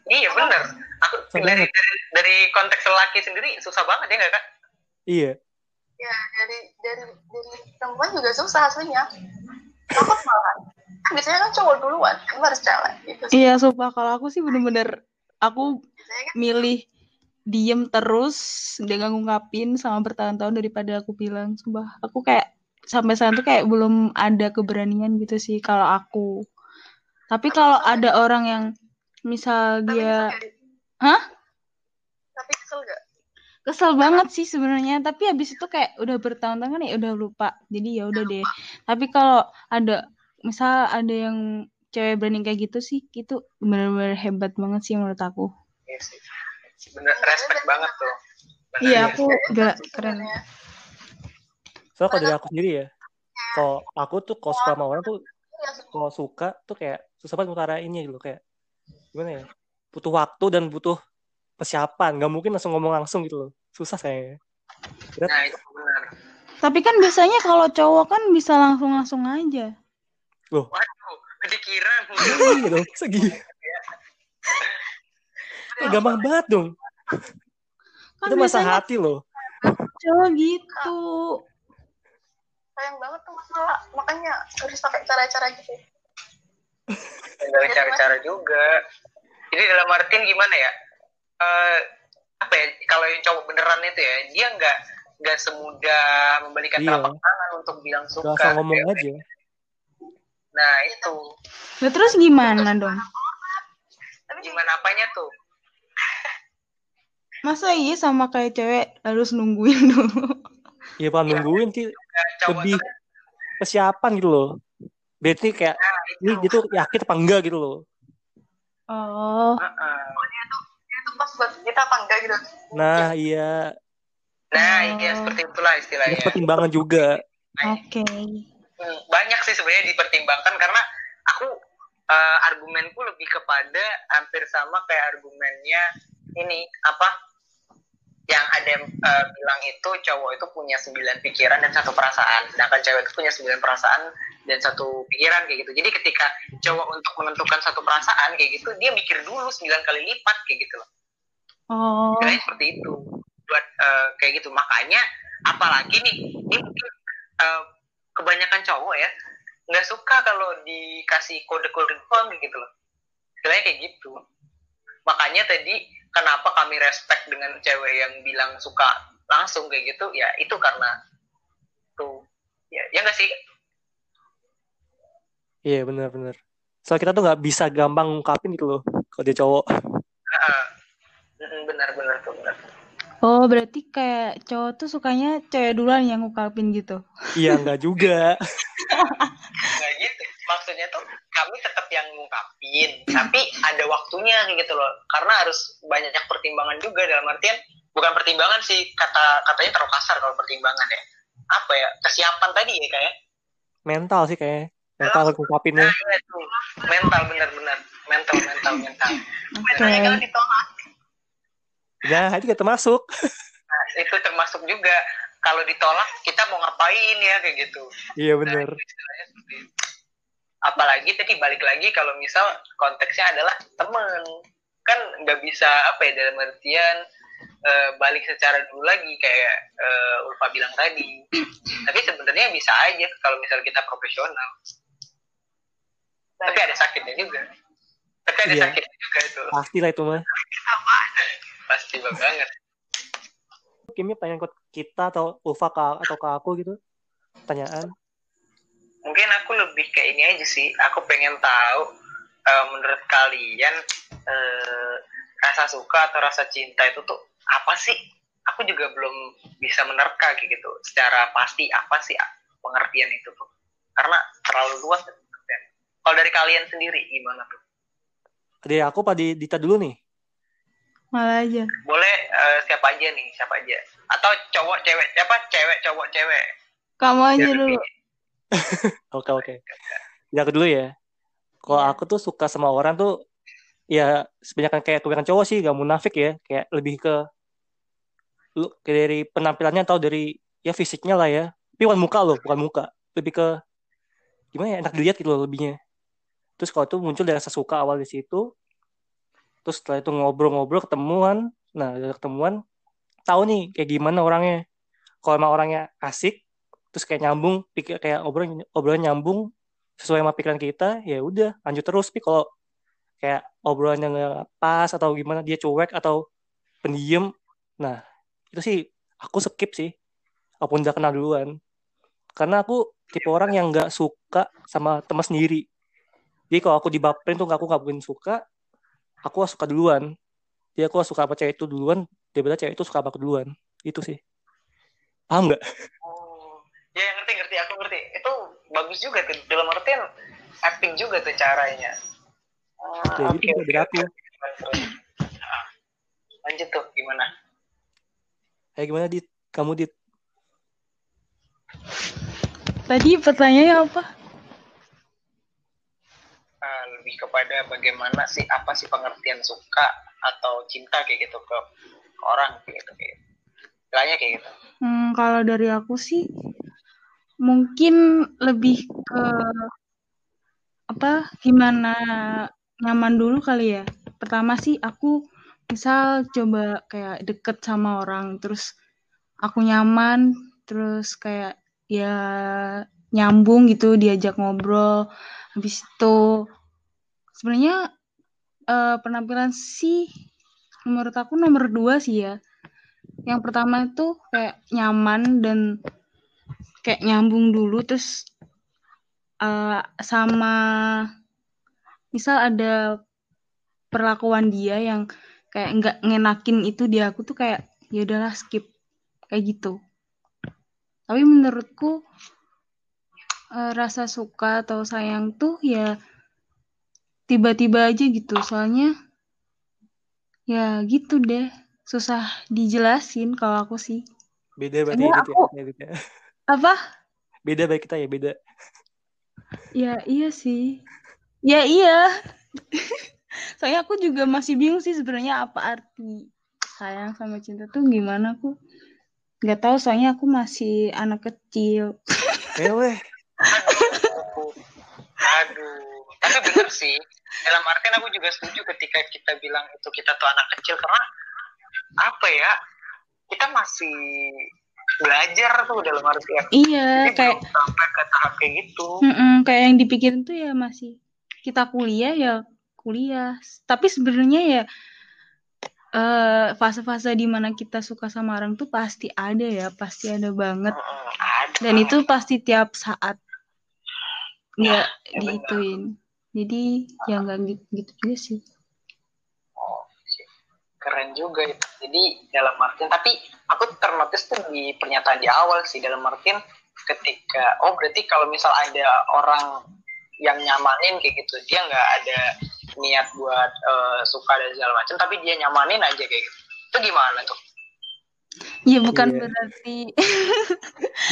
Iya bener. Aku Susah dari, banget. dari dari konteks lelaki sendiri susah banget ya nggak kak? Iya. ya dari dari dari perempuan juga susah aslinya takut malah kan biasanya kan cowok duluan kan harus cewek gitu sih Iya, sumpah kalau aku sih bener-bener aku kan milih diem terus dia nggak ngungkapin sama bertahun-tahun daripada aku bilang sumpah aku kayak sampai sekarang tuh kayak belum ada keberanian gitu sih kalau aku tapi kalau ada orang yang misal tapi dia gak, Di? Hah? tapi kesel gak kesel banget sih sebenarnya tapi habis itu kayak udah bertahun-tahun kan ya udah lupa jadi ya udah deh tapi kalau ada misal ada yang cewek berani kayak gitu sih itu bener-bener hebat banget sih menurut aku Iya sih. Bener respect banget tuh. Bener. iya aku sih keren. Soalnya kalau dari aku sendiri ya, kalau aku tuh kalau suka sama orang tuh, kalau suka tuh kayak susah banget ngutarainnya gitu kayak gimana ya? Butuh waktu dan butuh persiapan. Gak mungkin langsung ngomong langsung gitu loh. Susah saya. Nah itu benar. Tapi kan biasanya kalau cowok kan bisa langsung-langsung aja. Waduh, kepikiran. Iya dong, segi. Eh, gampang banget dong. Kan Itu masa hati loh. cowok gitu. Sayang banget tuh masalah makanya harus pakai cara-cara gitu Dari cara-cara juga. Jadi dalam artian gimana ya? Eh apa ya? Kalau yang cowok beneran itu ya, dia nggak nggak semudah membalikan Iya. telapak tangan untuk bilang Gak suka. asal ngomong Ya, aja. Nah itu Nah, terus gimana dong? tapi juga gimana apanya tuh? Masa iya sama kayak cewek harus nungguin dulu? Iya pak nungguin sih Nah, lebih persiapan gitu loh. Berarti kayak nah, ini itu. dia tuh yakin apa enggak gitu loh. Oh, Heeh. itu pas buat kita apa enggak gitu Nah iya, Nah, Oh. iya seperti itulah istilahnya. pertimbangan juga. oke. Hmm, banyak sih sebenarnya dipertimbangkan karena aku eh, argumenku lebih kepada hampir sama kayak argumennya ini apa yang ada eh, bilang itu cowok itu punya sembilan pikiran dan satu perasaan. Sedangkan cewek itu punya sembilan perasaan dan satu pikiran kayak gitu. Jadi ketika cowok untuk menentukan satu perasaan kayak gitu dia mikir dulu sembilan kali lipat kayak gitu loh. Oh, Kirain seperti itu. Buat eh, kayak gitu. Makanya apalagi nih ini mungkin eh, kebanyakan cowok ya nggak suka kalau dikasih kode-kode doang gitu loh. Istilahnya kayak gitu. Makanya tadi kenapa kami respect dengan cewek yang bilang suka langsung kayak gitu ya itu karena tuh ya ya nggak sih Iya benar-benar. Soalnya kita tuh nggak bisa gampang ngungkapin gitu loh kalau dia cowok. Heeh. Benar-benar tuh benar oh berarti kayak cowok tuh sukanya cewek duluan yang ngungkapin gitu. Iya nggak juga. Nggak gitu. Maksudnya tuh kami tetap yang ngungkapin, tapi ada waktunya kayak gitu loh. Karena harus banyak pertimbangan juga dalam artian bukan pertimbangan sih kata katanya terlalu kasar kalau pertimbangan ya. Apa ya kesiapan tadi ya kayak. Mental sih kayaknya. Mental ngungkapinnya. Nah, iya tuh. mental benar-benar mental mental mental. Oke. Bedanya kalau ditolak. ya itu kita termasuk. Nah, itu termasuk juga. Kalau ditolak kita mau ngapain ya kayak gitu. Iya bener. Nah, itu. Apalagi tadi balik lagi kalau misal konteksnya adalah temen. Kan nggak bisa apa ya dalam artian eh, balik secara dulu lagi kayak eh, Ulfa bilang tadi. Tapi sebenarnya bisa aja kalau misal kita profesional. Tapi ada sakitnya juga. Tapi ada Iya. sakitnya juga itu. Pasti lah itu mah pasti banget. Kimnya pengen ikut kita atau Ulfa ke, atau ke aku gitu. Pertanyaan mungkin aku lebih ke ini aja sih. Aku pengen tahu eh, menurut kalian eh, rasa suka atau rasa cinta itu tuh apa sih? Aku juga belum bisa menerka kayak gitu. Secara pasti apa sih pengertian itu tuh? Karena terlalu luas ya pengertian. kalau dari kalian sendiri gimana tuh? Dari aku di Dita dulu nih. Malah aja. boleh eh, siapa aja nih? Siapa aja? Atau cowok cewek siapa cewek cowok cewek. Kamu aja dulu. Oke oke. Jadi aku dulu ya. Kalau Iya. aku tuh suka sama orang tuh ya sebanyak kayak kebanyakan cowok sih gak munafik ya. Kayak lebih ke lu dari penampilannya atau dari ya fisiknya lah ya. Tapi bukan muka loh, bukan muka. Lebih ke gimana ya enak dilihat gitu loh lebihnya. Terus kalau itu muncul dari rasa suka awal di situ. Terus setelah itu ngobrol-ngobrol ketemuan. Nah, dari ketemuan tahu nih kayak gimana orangnya. Kalau emang orangnya asik, terus kayak nyambung pikir kayak obrolan obrolan nyambung sesuai sama pikiran kita ya udah lanjut terus. Tapi kalau kayak obrolannya nggak pas atau gimana dia cuek atau pendiam nah itu sih aku skip sih. Apa pun udah kenal duluan. Karena aku tipe orang yang nggak suka sama teman sendiri. Jadi kalau aku dibaperin tuh aku nggak mungkin suka aku suka duluan. Jadi aku suka apa cewek itu duluan daripada cewek itu suka apa duluan. Itu sih. Paham nggak? Oh, ya ngerti ngerti aku ngerti. Itu bagus juga tuh dalam artian epic juga tuh caranya. Ah, Ya, oke, dari aku. oke. Terus. Ah, Lanjut tuh gimana? kayak gimana dit kamu dit Tadi pertanyaannya apa? Ah, lebih kepada bagaimana sih apa sih pengertian suka atau cinta kayak gitu ke, ke orang kayak gitu kayak. Istilahnya kayak gitu. Hmm, kalau dari aku sih mungkin lebih ke apa gimana nyaman dulu kali ya. Pertama sih aku misal coba kayak deket sama orang terus aku nyaman terus kayak ya nyambung gitu diajak ngobrol habis itu sebenarnya eh, penampilan sih menurut aku nomor dua sih ya yang pertama itu kayak nyaman dan kayak nyambung dulu terus eh, sama misal ada perlakuan dia yang kayak nggak ngenakin itu di aku tuh kayak ya udahlah skip kayak gitu. Tapi menurutku eh, rasa suka atau sayang tuh ya tiba-tiba aja gitu. Soalnya ya gitu deh. Susah dijelasin kalau aku sih. Beda berarti ya, aku- ya. apa beda baik kita ya beda ya iya sih ya iya soalnya aku juga masih bingung sih sebenarnya apa arti sayang sama cinta tuh gimana aku nggak tahu soalnya aku masih anak kecil eh weh Aduh. Aduh. Tapi bener sih. Dalam artian aku juga setuju ketika kita bilang itu kita tuh anak kecil karena apa ya? Kita masih belajar tuh dalam artian. iya Jadi kayak sampai ke tahap kayak gitu. Mm-mm, kayak yang dipikirin tuh ya masih kita kuliah ya kuliah tapi sebenarnya ya eh, fase-fase di mana kita suka sama orang tuh pasti ada ya pasti ada banget Mm, ada. dan itu pasti tiap saat nggak ya benar. diituin jadi ya nggak gitu, gitu juga sih. Keren juga itu. Jadi dalam artian tapi aku ternotis tuh di pernyataan di awal sih dalam artian ketika oh berarti kalau misal ada orang yang nyamanin kayak gitu dia nggak ada niat buat eh, suka dan segala macam tapi dia nyamanin aja kayak gitu itu gimana tuh Ya bukan Iya. berarti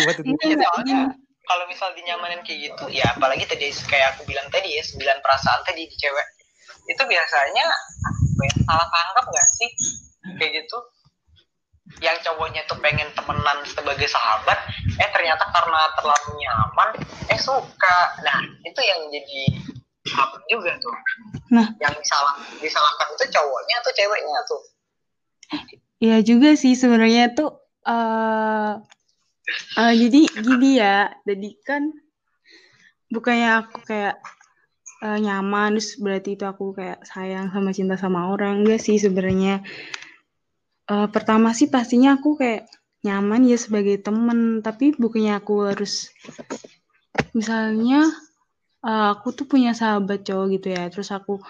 Ya, enggak, soalnya gini. kalau misal dinyamanin kayak gitu ya apalagi tadi kayak aku bilang tadi ya sembilan perasaan tadi di cewek itu biasanya ya, salah tangkap nggak sih kayak gitu yang cowoknya tuh pengen temenan sebagai sahabat eh ternyata karena terlalu nyaman eh suka nah itu yang jadi apa juga tuh Nah. yang disalah disalahkan itu cowoknya atau ceweknya tuh ya juga sih sebenarnya tuh eh eh, jadi gini ya. Jadi kan bukannya aku kayak eh, nyaman terus berarti itu aku kayak sayang sama cinta sama orang. Enggak sih sebenarnya. Eh, pertama sih pastinya aku kayak nyaman ya sebagai temen tapi bukannya aku harus misalnya eh, aku tuh punya sahabat cowok gitu ya terus aku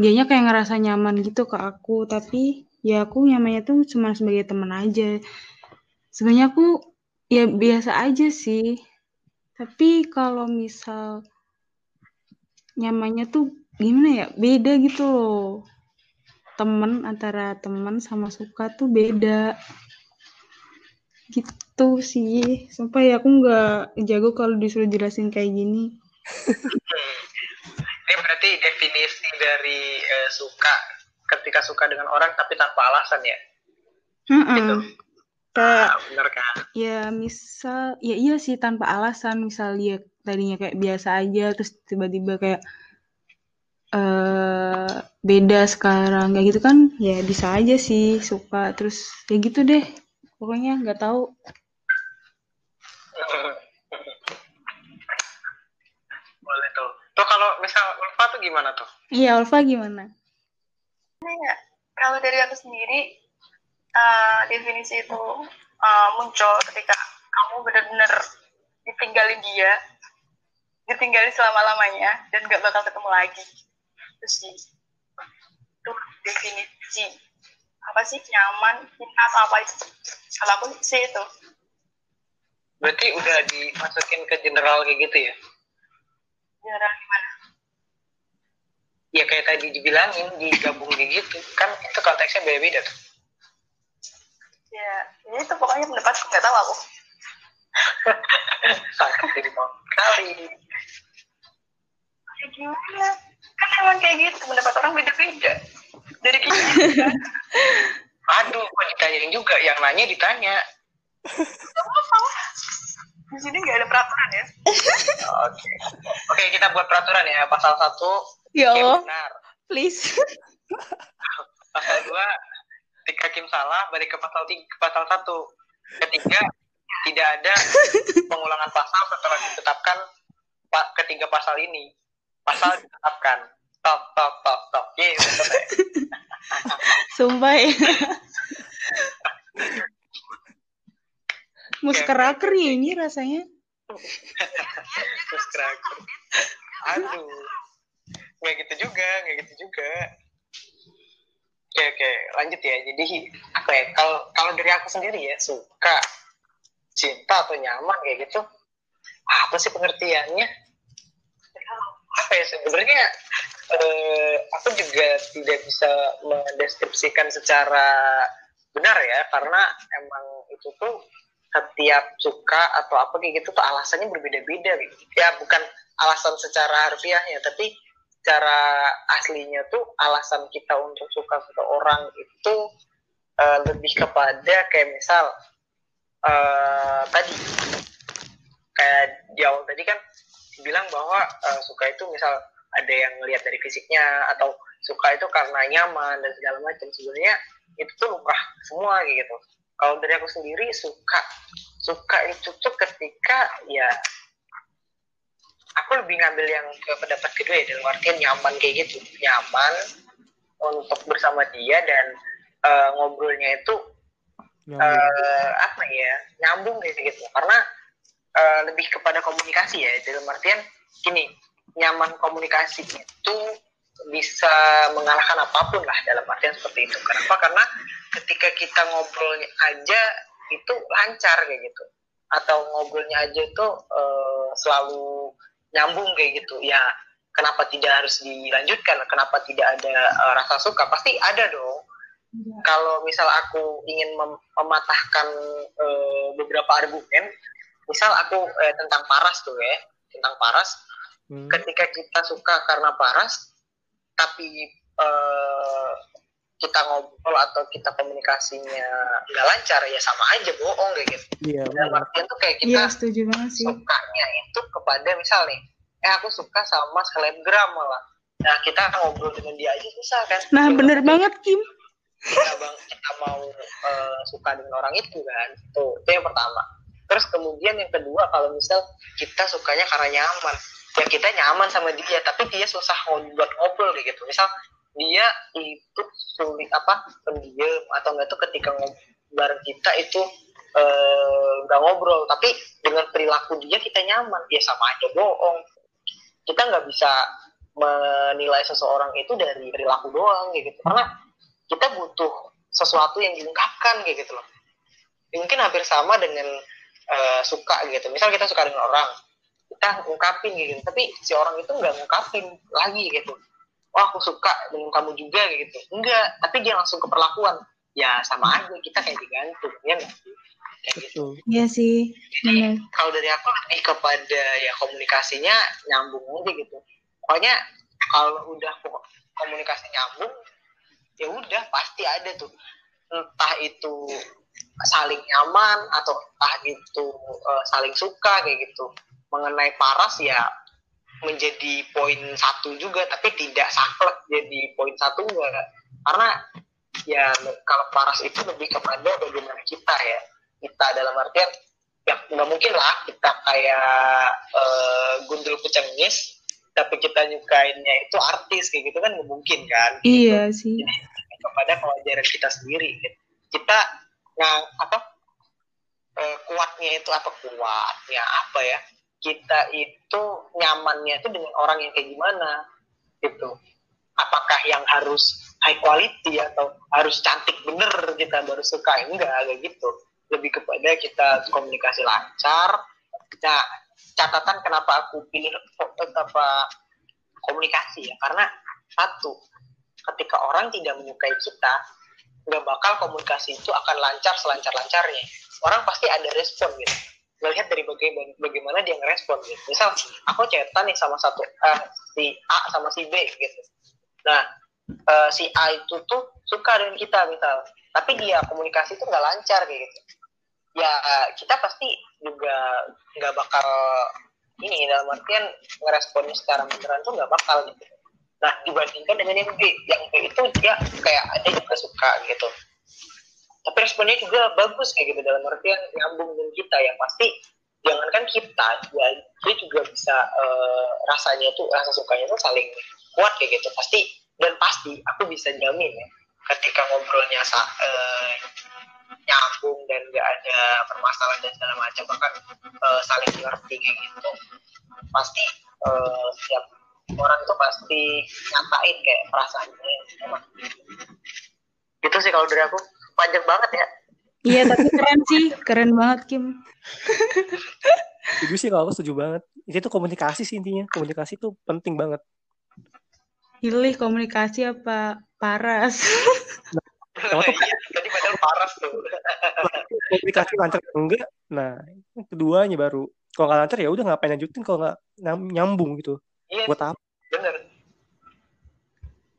dianya kayak ngerasa nyaman gitu ke aku tapi ya aku nyamannya tuh cuma sebagai teman aja. Sebenarnya aku ya biasa aja sih. Tapi kalau misal nyamannya tuh gimana ya? Beda gitu loh. Temen antara temen sama suka tuh beda. Gitu sih. Sampai aku nggak jago kalau disuruh jelasin kayak gini. Ini berarti definisi dari eh, suka ketika suka dengan orang tapi tanpa alasan ya? Mm-mm. Gitu. Kayak ah, bener kan Ya misal, ya iya sih tanpa alasan. Misal dia tadinya kayak biasa aja, terus tiba-tiba kayak eh beda sekarang, kayak gitu kan? Ya bisa aja sih suka. Terus ya gitu deh. Pokoknya nggak tahu. boleh tuh tuh kalau misal Ulfa tuh gimana tuh Iya, Alfa gimana? kalau dari aku sendiri eh, definisi itu eh, muncul ketika kamu benar-benar ditinggalin dia ditinggalin selama lamanya dan nggak bakal ketemu lagi. Itu sih itu definisi apa sih? Nyaman cinta atau apa itu? Kalau aku sih itu. Berarti udah dimasukin ke general kayak gitu ya? General gimana? Ya kayak tadi dibilangin digabung kayak gitu. Kan itu konteksnya beda-beda tuh ya ya itu pokoknya pendapatku nggak tahu aku. Sakit jadi mau kali. Ya gimana? Kan emang kayak gitu pendapat orang beda-beda. Dari kita aduh kok ditanyain juga? Yang nanya ditanya. Lah. di sini nggak ada peraturan ya? Oke. Oke kita buat peraturan ya. Pasal satu Ya Allah, benar. Please. pasal dua ketika Kim salah balik ke pasal tiga pasal satu ketiga tidak ada pengulangan pasal setelah ditetapkan ketiga pasal ini pasal ditetapkan stop stop stop stop yes selesai. Sumpah ya. Muskeraker ya ini rasanya. Terus terakhir. aduh nggak gitu juga nggak gitu juga oke oke. Lanjut ya. Jadi apa ya kalau kalau dari aku sendiri ya suka cinta atau nyaman kayak gitu apa sih pengertiannya? Apa ya sebenarnya eh, aku juga tidak bisa mendeskripsikan secara benar ya karena emang itu tuh setiap suka atau apa kayak gitu tuh alasannya berbeda-beda gitu. ya bukan alasan secara harfiahnya tapi secara aslinya tuh alasan kita untuk suka seseorang itu eh, lebih kepada kayak misal eh, tadi. Kayak di awal tadi kan bilang bahwa eh, suka itu misal ada yang ngelihat dari fisiknya atau suka itu karena nyaman dan segala macam. Sebenarnya itu tuh lumrah semua gitu. Kalau dari aku sendiri suka suka itu tuh ketika ya aku lebih ngambil yang ke pendapat kedua ya dalam artian nyaman kayak gitu. Nyaman untuk bersama dia dan eh, ngobrolnya itu Nyambung. eh, apa ya nyambung kayak gitu. Karena eh, lebih kepada komunikasi ya dalam artian gini nyaman komunikasi itu bisa mengalahkan apa pun lah dalam artian seperti itu. Kenapa? Karena ketika kita ngobrolnya aja itu lancar kayak gitu. Atau ngobrolnya aja itu eh, selalu nyambung kayak gitu. Ya kenapa tidak harus dilanjutkan? Kenapa tidak ada eh, rasa suka? Pasti ada dong. Kalau misal aku ingin mem- mematahkan eh, beberapa argumen, misal aku eh, tentang paras tuh ya, tentang paras, Hmm. ketika kita suka karena paras, tapi eh, kita ngobrol atau kita komunikasinya nggak lancar, ya sama aja bohong kayak gitu. Iya, benar. artian tuh kayak kita Iya setuju banget sih. sukanya itu kepada misal nih, eh aku suka sama selebgram malah. Nah kita ngobrol dengan dia aja susah kan? Nah Gimana bener banget Kim. kita bang kita mau eh, suka dengan orang itu kan tuh itu yang pertama terus kemudian yang kedua kalau misal kita sukanya karena nyaman ya kita nyaman sama dia tapi dia susah buat ngobrol kayak gitu misal dia itu sulit apa pendiam atau enggak tuh ketika ngobrol kita itu eh, nggak ngobrol. Tapi dengan perilaku dia kita nyaman. Ya sama aja bohong. Kita nggak bisa menilai seseorang itu dari perilaku doang gitu. Karena kita butuh sesuatu yang diungkapkan kayak gitu loh. Ya, mungkin hampir sama dengan eh, suka gitu. Misal kita suka dengan orang kita ungkapin gitu. Tapi si orang itu nggak ngungkapin lagi gitu wah aku suka dengan kamu juga kayak gitu enggak tapi dia langsung ke perlakuan ya sama aja kita kayak digantung ya nggak sih kayak gitu. Iya sih. Bener. kalau dari aku lebih kepada ya komunikasinya nyambung aja gitu pokoknya kalau udah ko- komunikasi nyambung ya udah pasti ada tuh entah itu saling nyaman atau entah itu eh, saling suka kayak gitu mengenai paras ya menjadi poin satu juga tapi tidak saklek jadi poin satu enggak karena ya kalau paras itu lebih kepada bagaimana kita ya. Kita dalam artian ya nggak mungkin lah kita kayak eh, gundul pecengis tapi kita nyukainnya itu artis kayak gitu kan nggak mungkin kan Iya sih. kepada kewajaran kita sendiri. Gitu. kita nggak apa eh, kuatnya itu apa? Kuatnya apa ya kita itu nyamannya itu dengan orang yang kayak gimana gitu. Apakah yang harus high quality atau harus cantik bener kita baru suka? Enggak kayak gitu. Lebih kepada kita komunikasi lancar. Nah catatan kenapa aku pilih eh, apa komunikasi ya? Karena satu ketika orang tidak menyukai kita nggak bakal komunikasi itu akan lancar selancar-lancarnya. Orang pasti ada respon gitu melihat dari bagaimana, bagaimana dia ngerespon gitu. Misal aku chatan nih sama satu eh, si A sama si B gitu. Nah eh, si A itu tuh suka dengan kita misal. Tapi dia komunikasi itu nggak lancar kayak gitu. Ya kita pasti juga nggak bakal ini dalam artian ngeresponnya secara beneran tuh nggak bakal gitu. Nah, dibandingkan dengan yang B, yang B itu dia kayak ada juga suka gitu. Tapi responnya juga bagus kayak gitu dalam artian nyambung dengan kita. Yang pasti jangankan kita, ya juga bisa eh, rasanya tuh rasa sukanya tuh saling kuat kayak gitu. Pasti dan pasti aku bisa jamin ya ketika ngobrolnya eh, nyambung dan gak ada permasalahan dan segala macam bahkan eh, saling mengerti kayak gitu pasti eh, setiap orang itu pasti nyatain kayak perasaannya. Emang itu sih kalau dari aku panjang banget ya Iya tapi keren sih. Keren banget Kim. Setuju sih kalau aku setuju banget. Itu komunikasi sih intinya. Komunikasi itu penting banget. Pilih komunikasi apa paras. Sama tuh iya tadi padahal paras tuh komunikasi lancar enggak. Nah, keduanya baru. Kalau nggak lancar ya udah ngapain lanjutin kalau nggak nyam- nyambung gitu. iya Buat apa? bener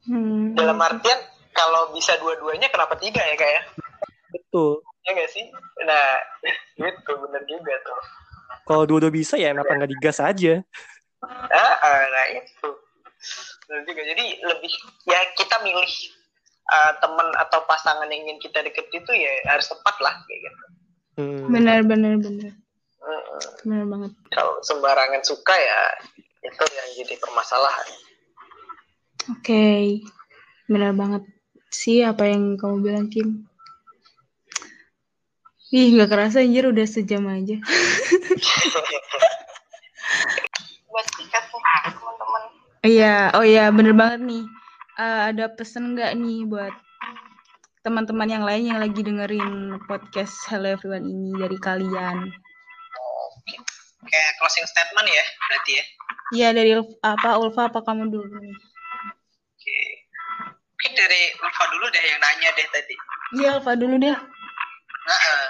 Hmm. dalam artian kalau bisa dua-duanya kenapa tiga ya kayak Betul. ya nggak sih nah gitu bener juga tuh Kalau dua-dua bisa ya kenapa nggak digas aja? ah, ah, nah itu bener juga jadi lebih ya kita milih ah, teman atau pasangan yang ingin kita deket itu ya harus tepat lah kayak gitu Hmm. Benar benar benar. Benar banget. kalau sembarangan suka ya itu yang jadi permasalahan Oke. Benar banget sih apa yang kamu bilang Kim. Ih, nggak kerasa anjir udah sejam aja. buat teman-teman Iya, oh iya bener banget nih. Eh, ada pesan nggak nih buat teman-teman yang lain yang lagi dengerin podcast Hello Everyone ini dari kalian? kayak closing statement ya berarti ya Iya dari apa Ulfa apa kamu dulu nih? Mungkin dari Ulfa dulu deh yang nanya deh tadi. Iya, Alfa dulu deh. Nah, eh,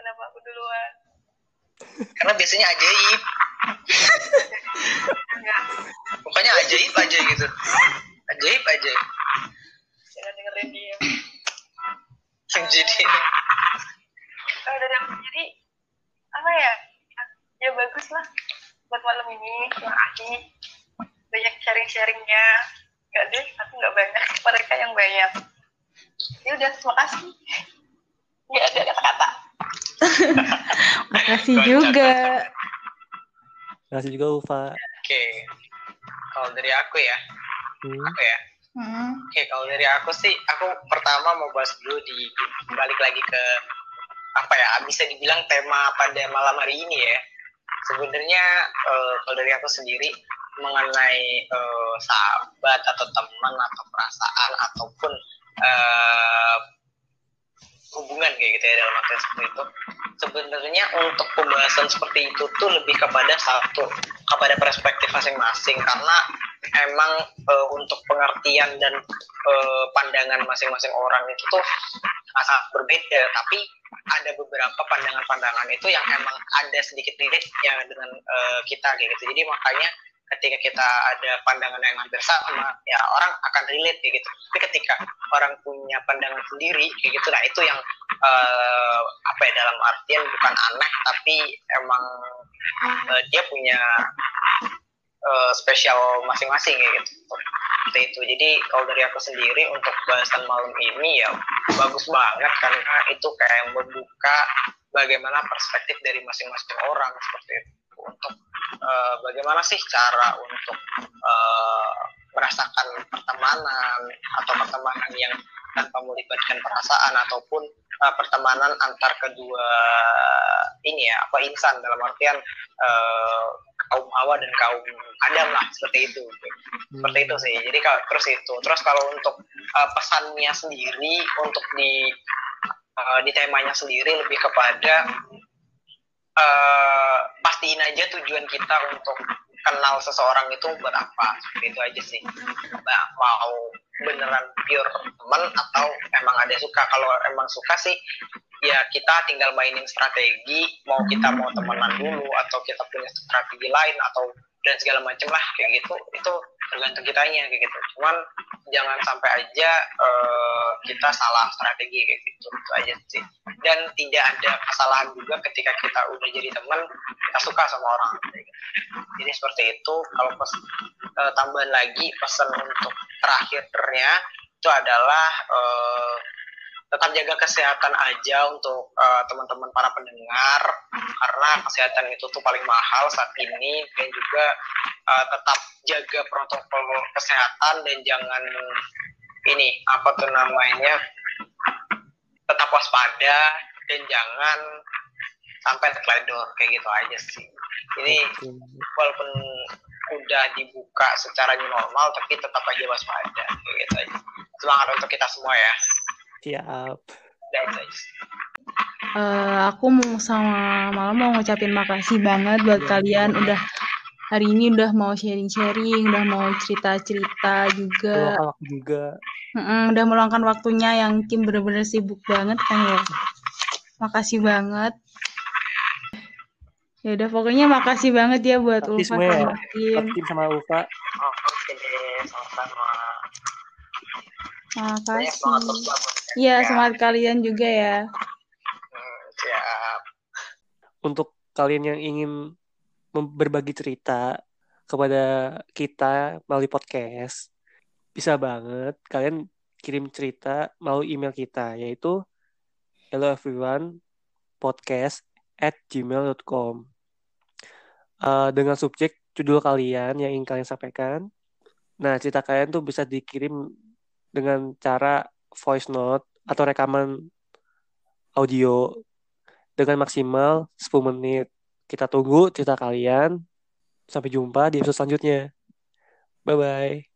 Kenapa aku duluan? karena biasanya ajaib. Pokoknya ajaib aja gitu. Ajaib aja. jangan dengerin dia. Jadi Kalau dari aku sendiri, apa ya? Ya bagus lah buat malam ini. Makasih. Banyak sharing-sharingnya. Enggak deh, aku nggak banyak. Mereka yang banyak. Ya udah, makasih. Nggak ada kata-kata. Makasih juga. Makasih juga Ulfa. oke. Kalau dari aku ya, Hmm. aku ya. Hmm. Oke, kalau dari aku sih, aku pertama mau bahas dulu di balik lagi ke apa ya, bisa dibilang tema pada malam hari ini ya. Sebenarnya eh, kalau dari aku sendiri mengenai eh, sahabat atau teman atau perasaan ataupun eh, hubungan kayak gitu ya dalam arti seperti itu. Sebenarnya untuk pembahasan seperti itu tuh lebih kepada satu kepada perspektif masing-masing. Karena emang eh, untuk pengertian dan eh, pandangan masing-masing orang itu tuh sangat berbeda. Tapi ada beberapa pandangan-pandangan itu yang emang ada sedikit relate ya dengan eh, kita gitu. Jadi makanya ketika kita ada pandangan yang hampir sama ya orang akan relate kayak gitu. Tapi ketika orang punya pandangan sendiri kayak gitu nah itu yang eh, apa ya dalam artian bukan aneh tapi emang eh, dia punya eh, spesial masing-masing ya gitu. Seperti itu. Jadi kalau dari aku sendiri untuk bahasan malam ini ya bagus banget karena itu kayak membuka bagaimana perspektif dari masing-masing orang seperti itu untuk eh, bagaimana sih cara untuk eh, merasakan pertemanan atau pertemanan yang tanpa melibatkan perasaan ataupun eh, pertemanan antar kedua ini ya apa insan dalam artian eh, kaum Hawa dan kaum Adam lah seperti itu seperti itu sih. Jadi kalau terus itu. Terus kalau untuk uh, pesannya sendiri untuk di uh, di temanya sendiri lebih kepada uh, pastiin aja tujuan kita untuk kenal seseorang itu buat apa. Itu aja sih. Nah, mau beneran pure teman atau emang ada suka? Kalau emang suka sih ya kita tinggal mainin strategi. Mau kita mau temenan dulu atau kita punya strategi lain atau dan segala macam lah kayak gitu. Itu tergantung kitanya kayak gitu. Cuman jangan sampai aja eh, kita salah strategi kayak gitu. Itu aja sih. Dan tidak ada kesalahan juga ketika kita udah jadi teman kita suka sama orang. Kayak gitu. jadi seperti itu kalau pes, eh, tambahan lagi pesan untuk terakhirnya itu adalah eh, tetap jaga kesehatan aja untuk uh, teman-teman para pendengar karena kesehatan itu tuh paling mahal saat ini dan juga uh, tetap jaga protokol kesehatan dan jangan ini apa tuh namanya tetap waspada dan jangan sampai terkeledor kayak gitu aja sih. Ini walaupun udah dibuka secara new normal tapi tetap aja waspada kayak gitu aja. Semangat untuk kita semua ya Siap. Eh, aku mau sama malam mau ngucapin makasih banget buat kalian udah hari ini udah mau sharing-sharing, udah mau cerita-cerita juga. Waktu juga. Mm-mm, udah meluangkan waktunya yang Kim bener-bener sibuk banget kan ya. Makasih banget. Ya udah pokoknya makasih banget ya buat Makasih Ulfa ya. sama Kim. Tim sama Ulfa. Oh, banget Makasih. Iya, ya. semangat kalian juga ya. Hmm, siap. Untuk kalian yang ingin berbagi cerita kepada kita melalui podcast, bisa banget kalian kirim cerita melalui email kita, yaitu hello everyone podcast at gmail.com Eh, dengan subjek judul kalian yang ingin kalian sampaikan. Nah, cerita kalian tuh bisa dikirim dengan cara voice note atau rekaman audio dengan maksimal 10 menit. Kita tunggu cerita kalian. Sampai jumpa di episode selanjutnya. Bye-bye.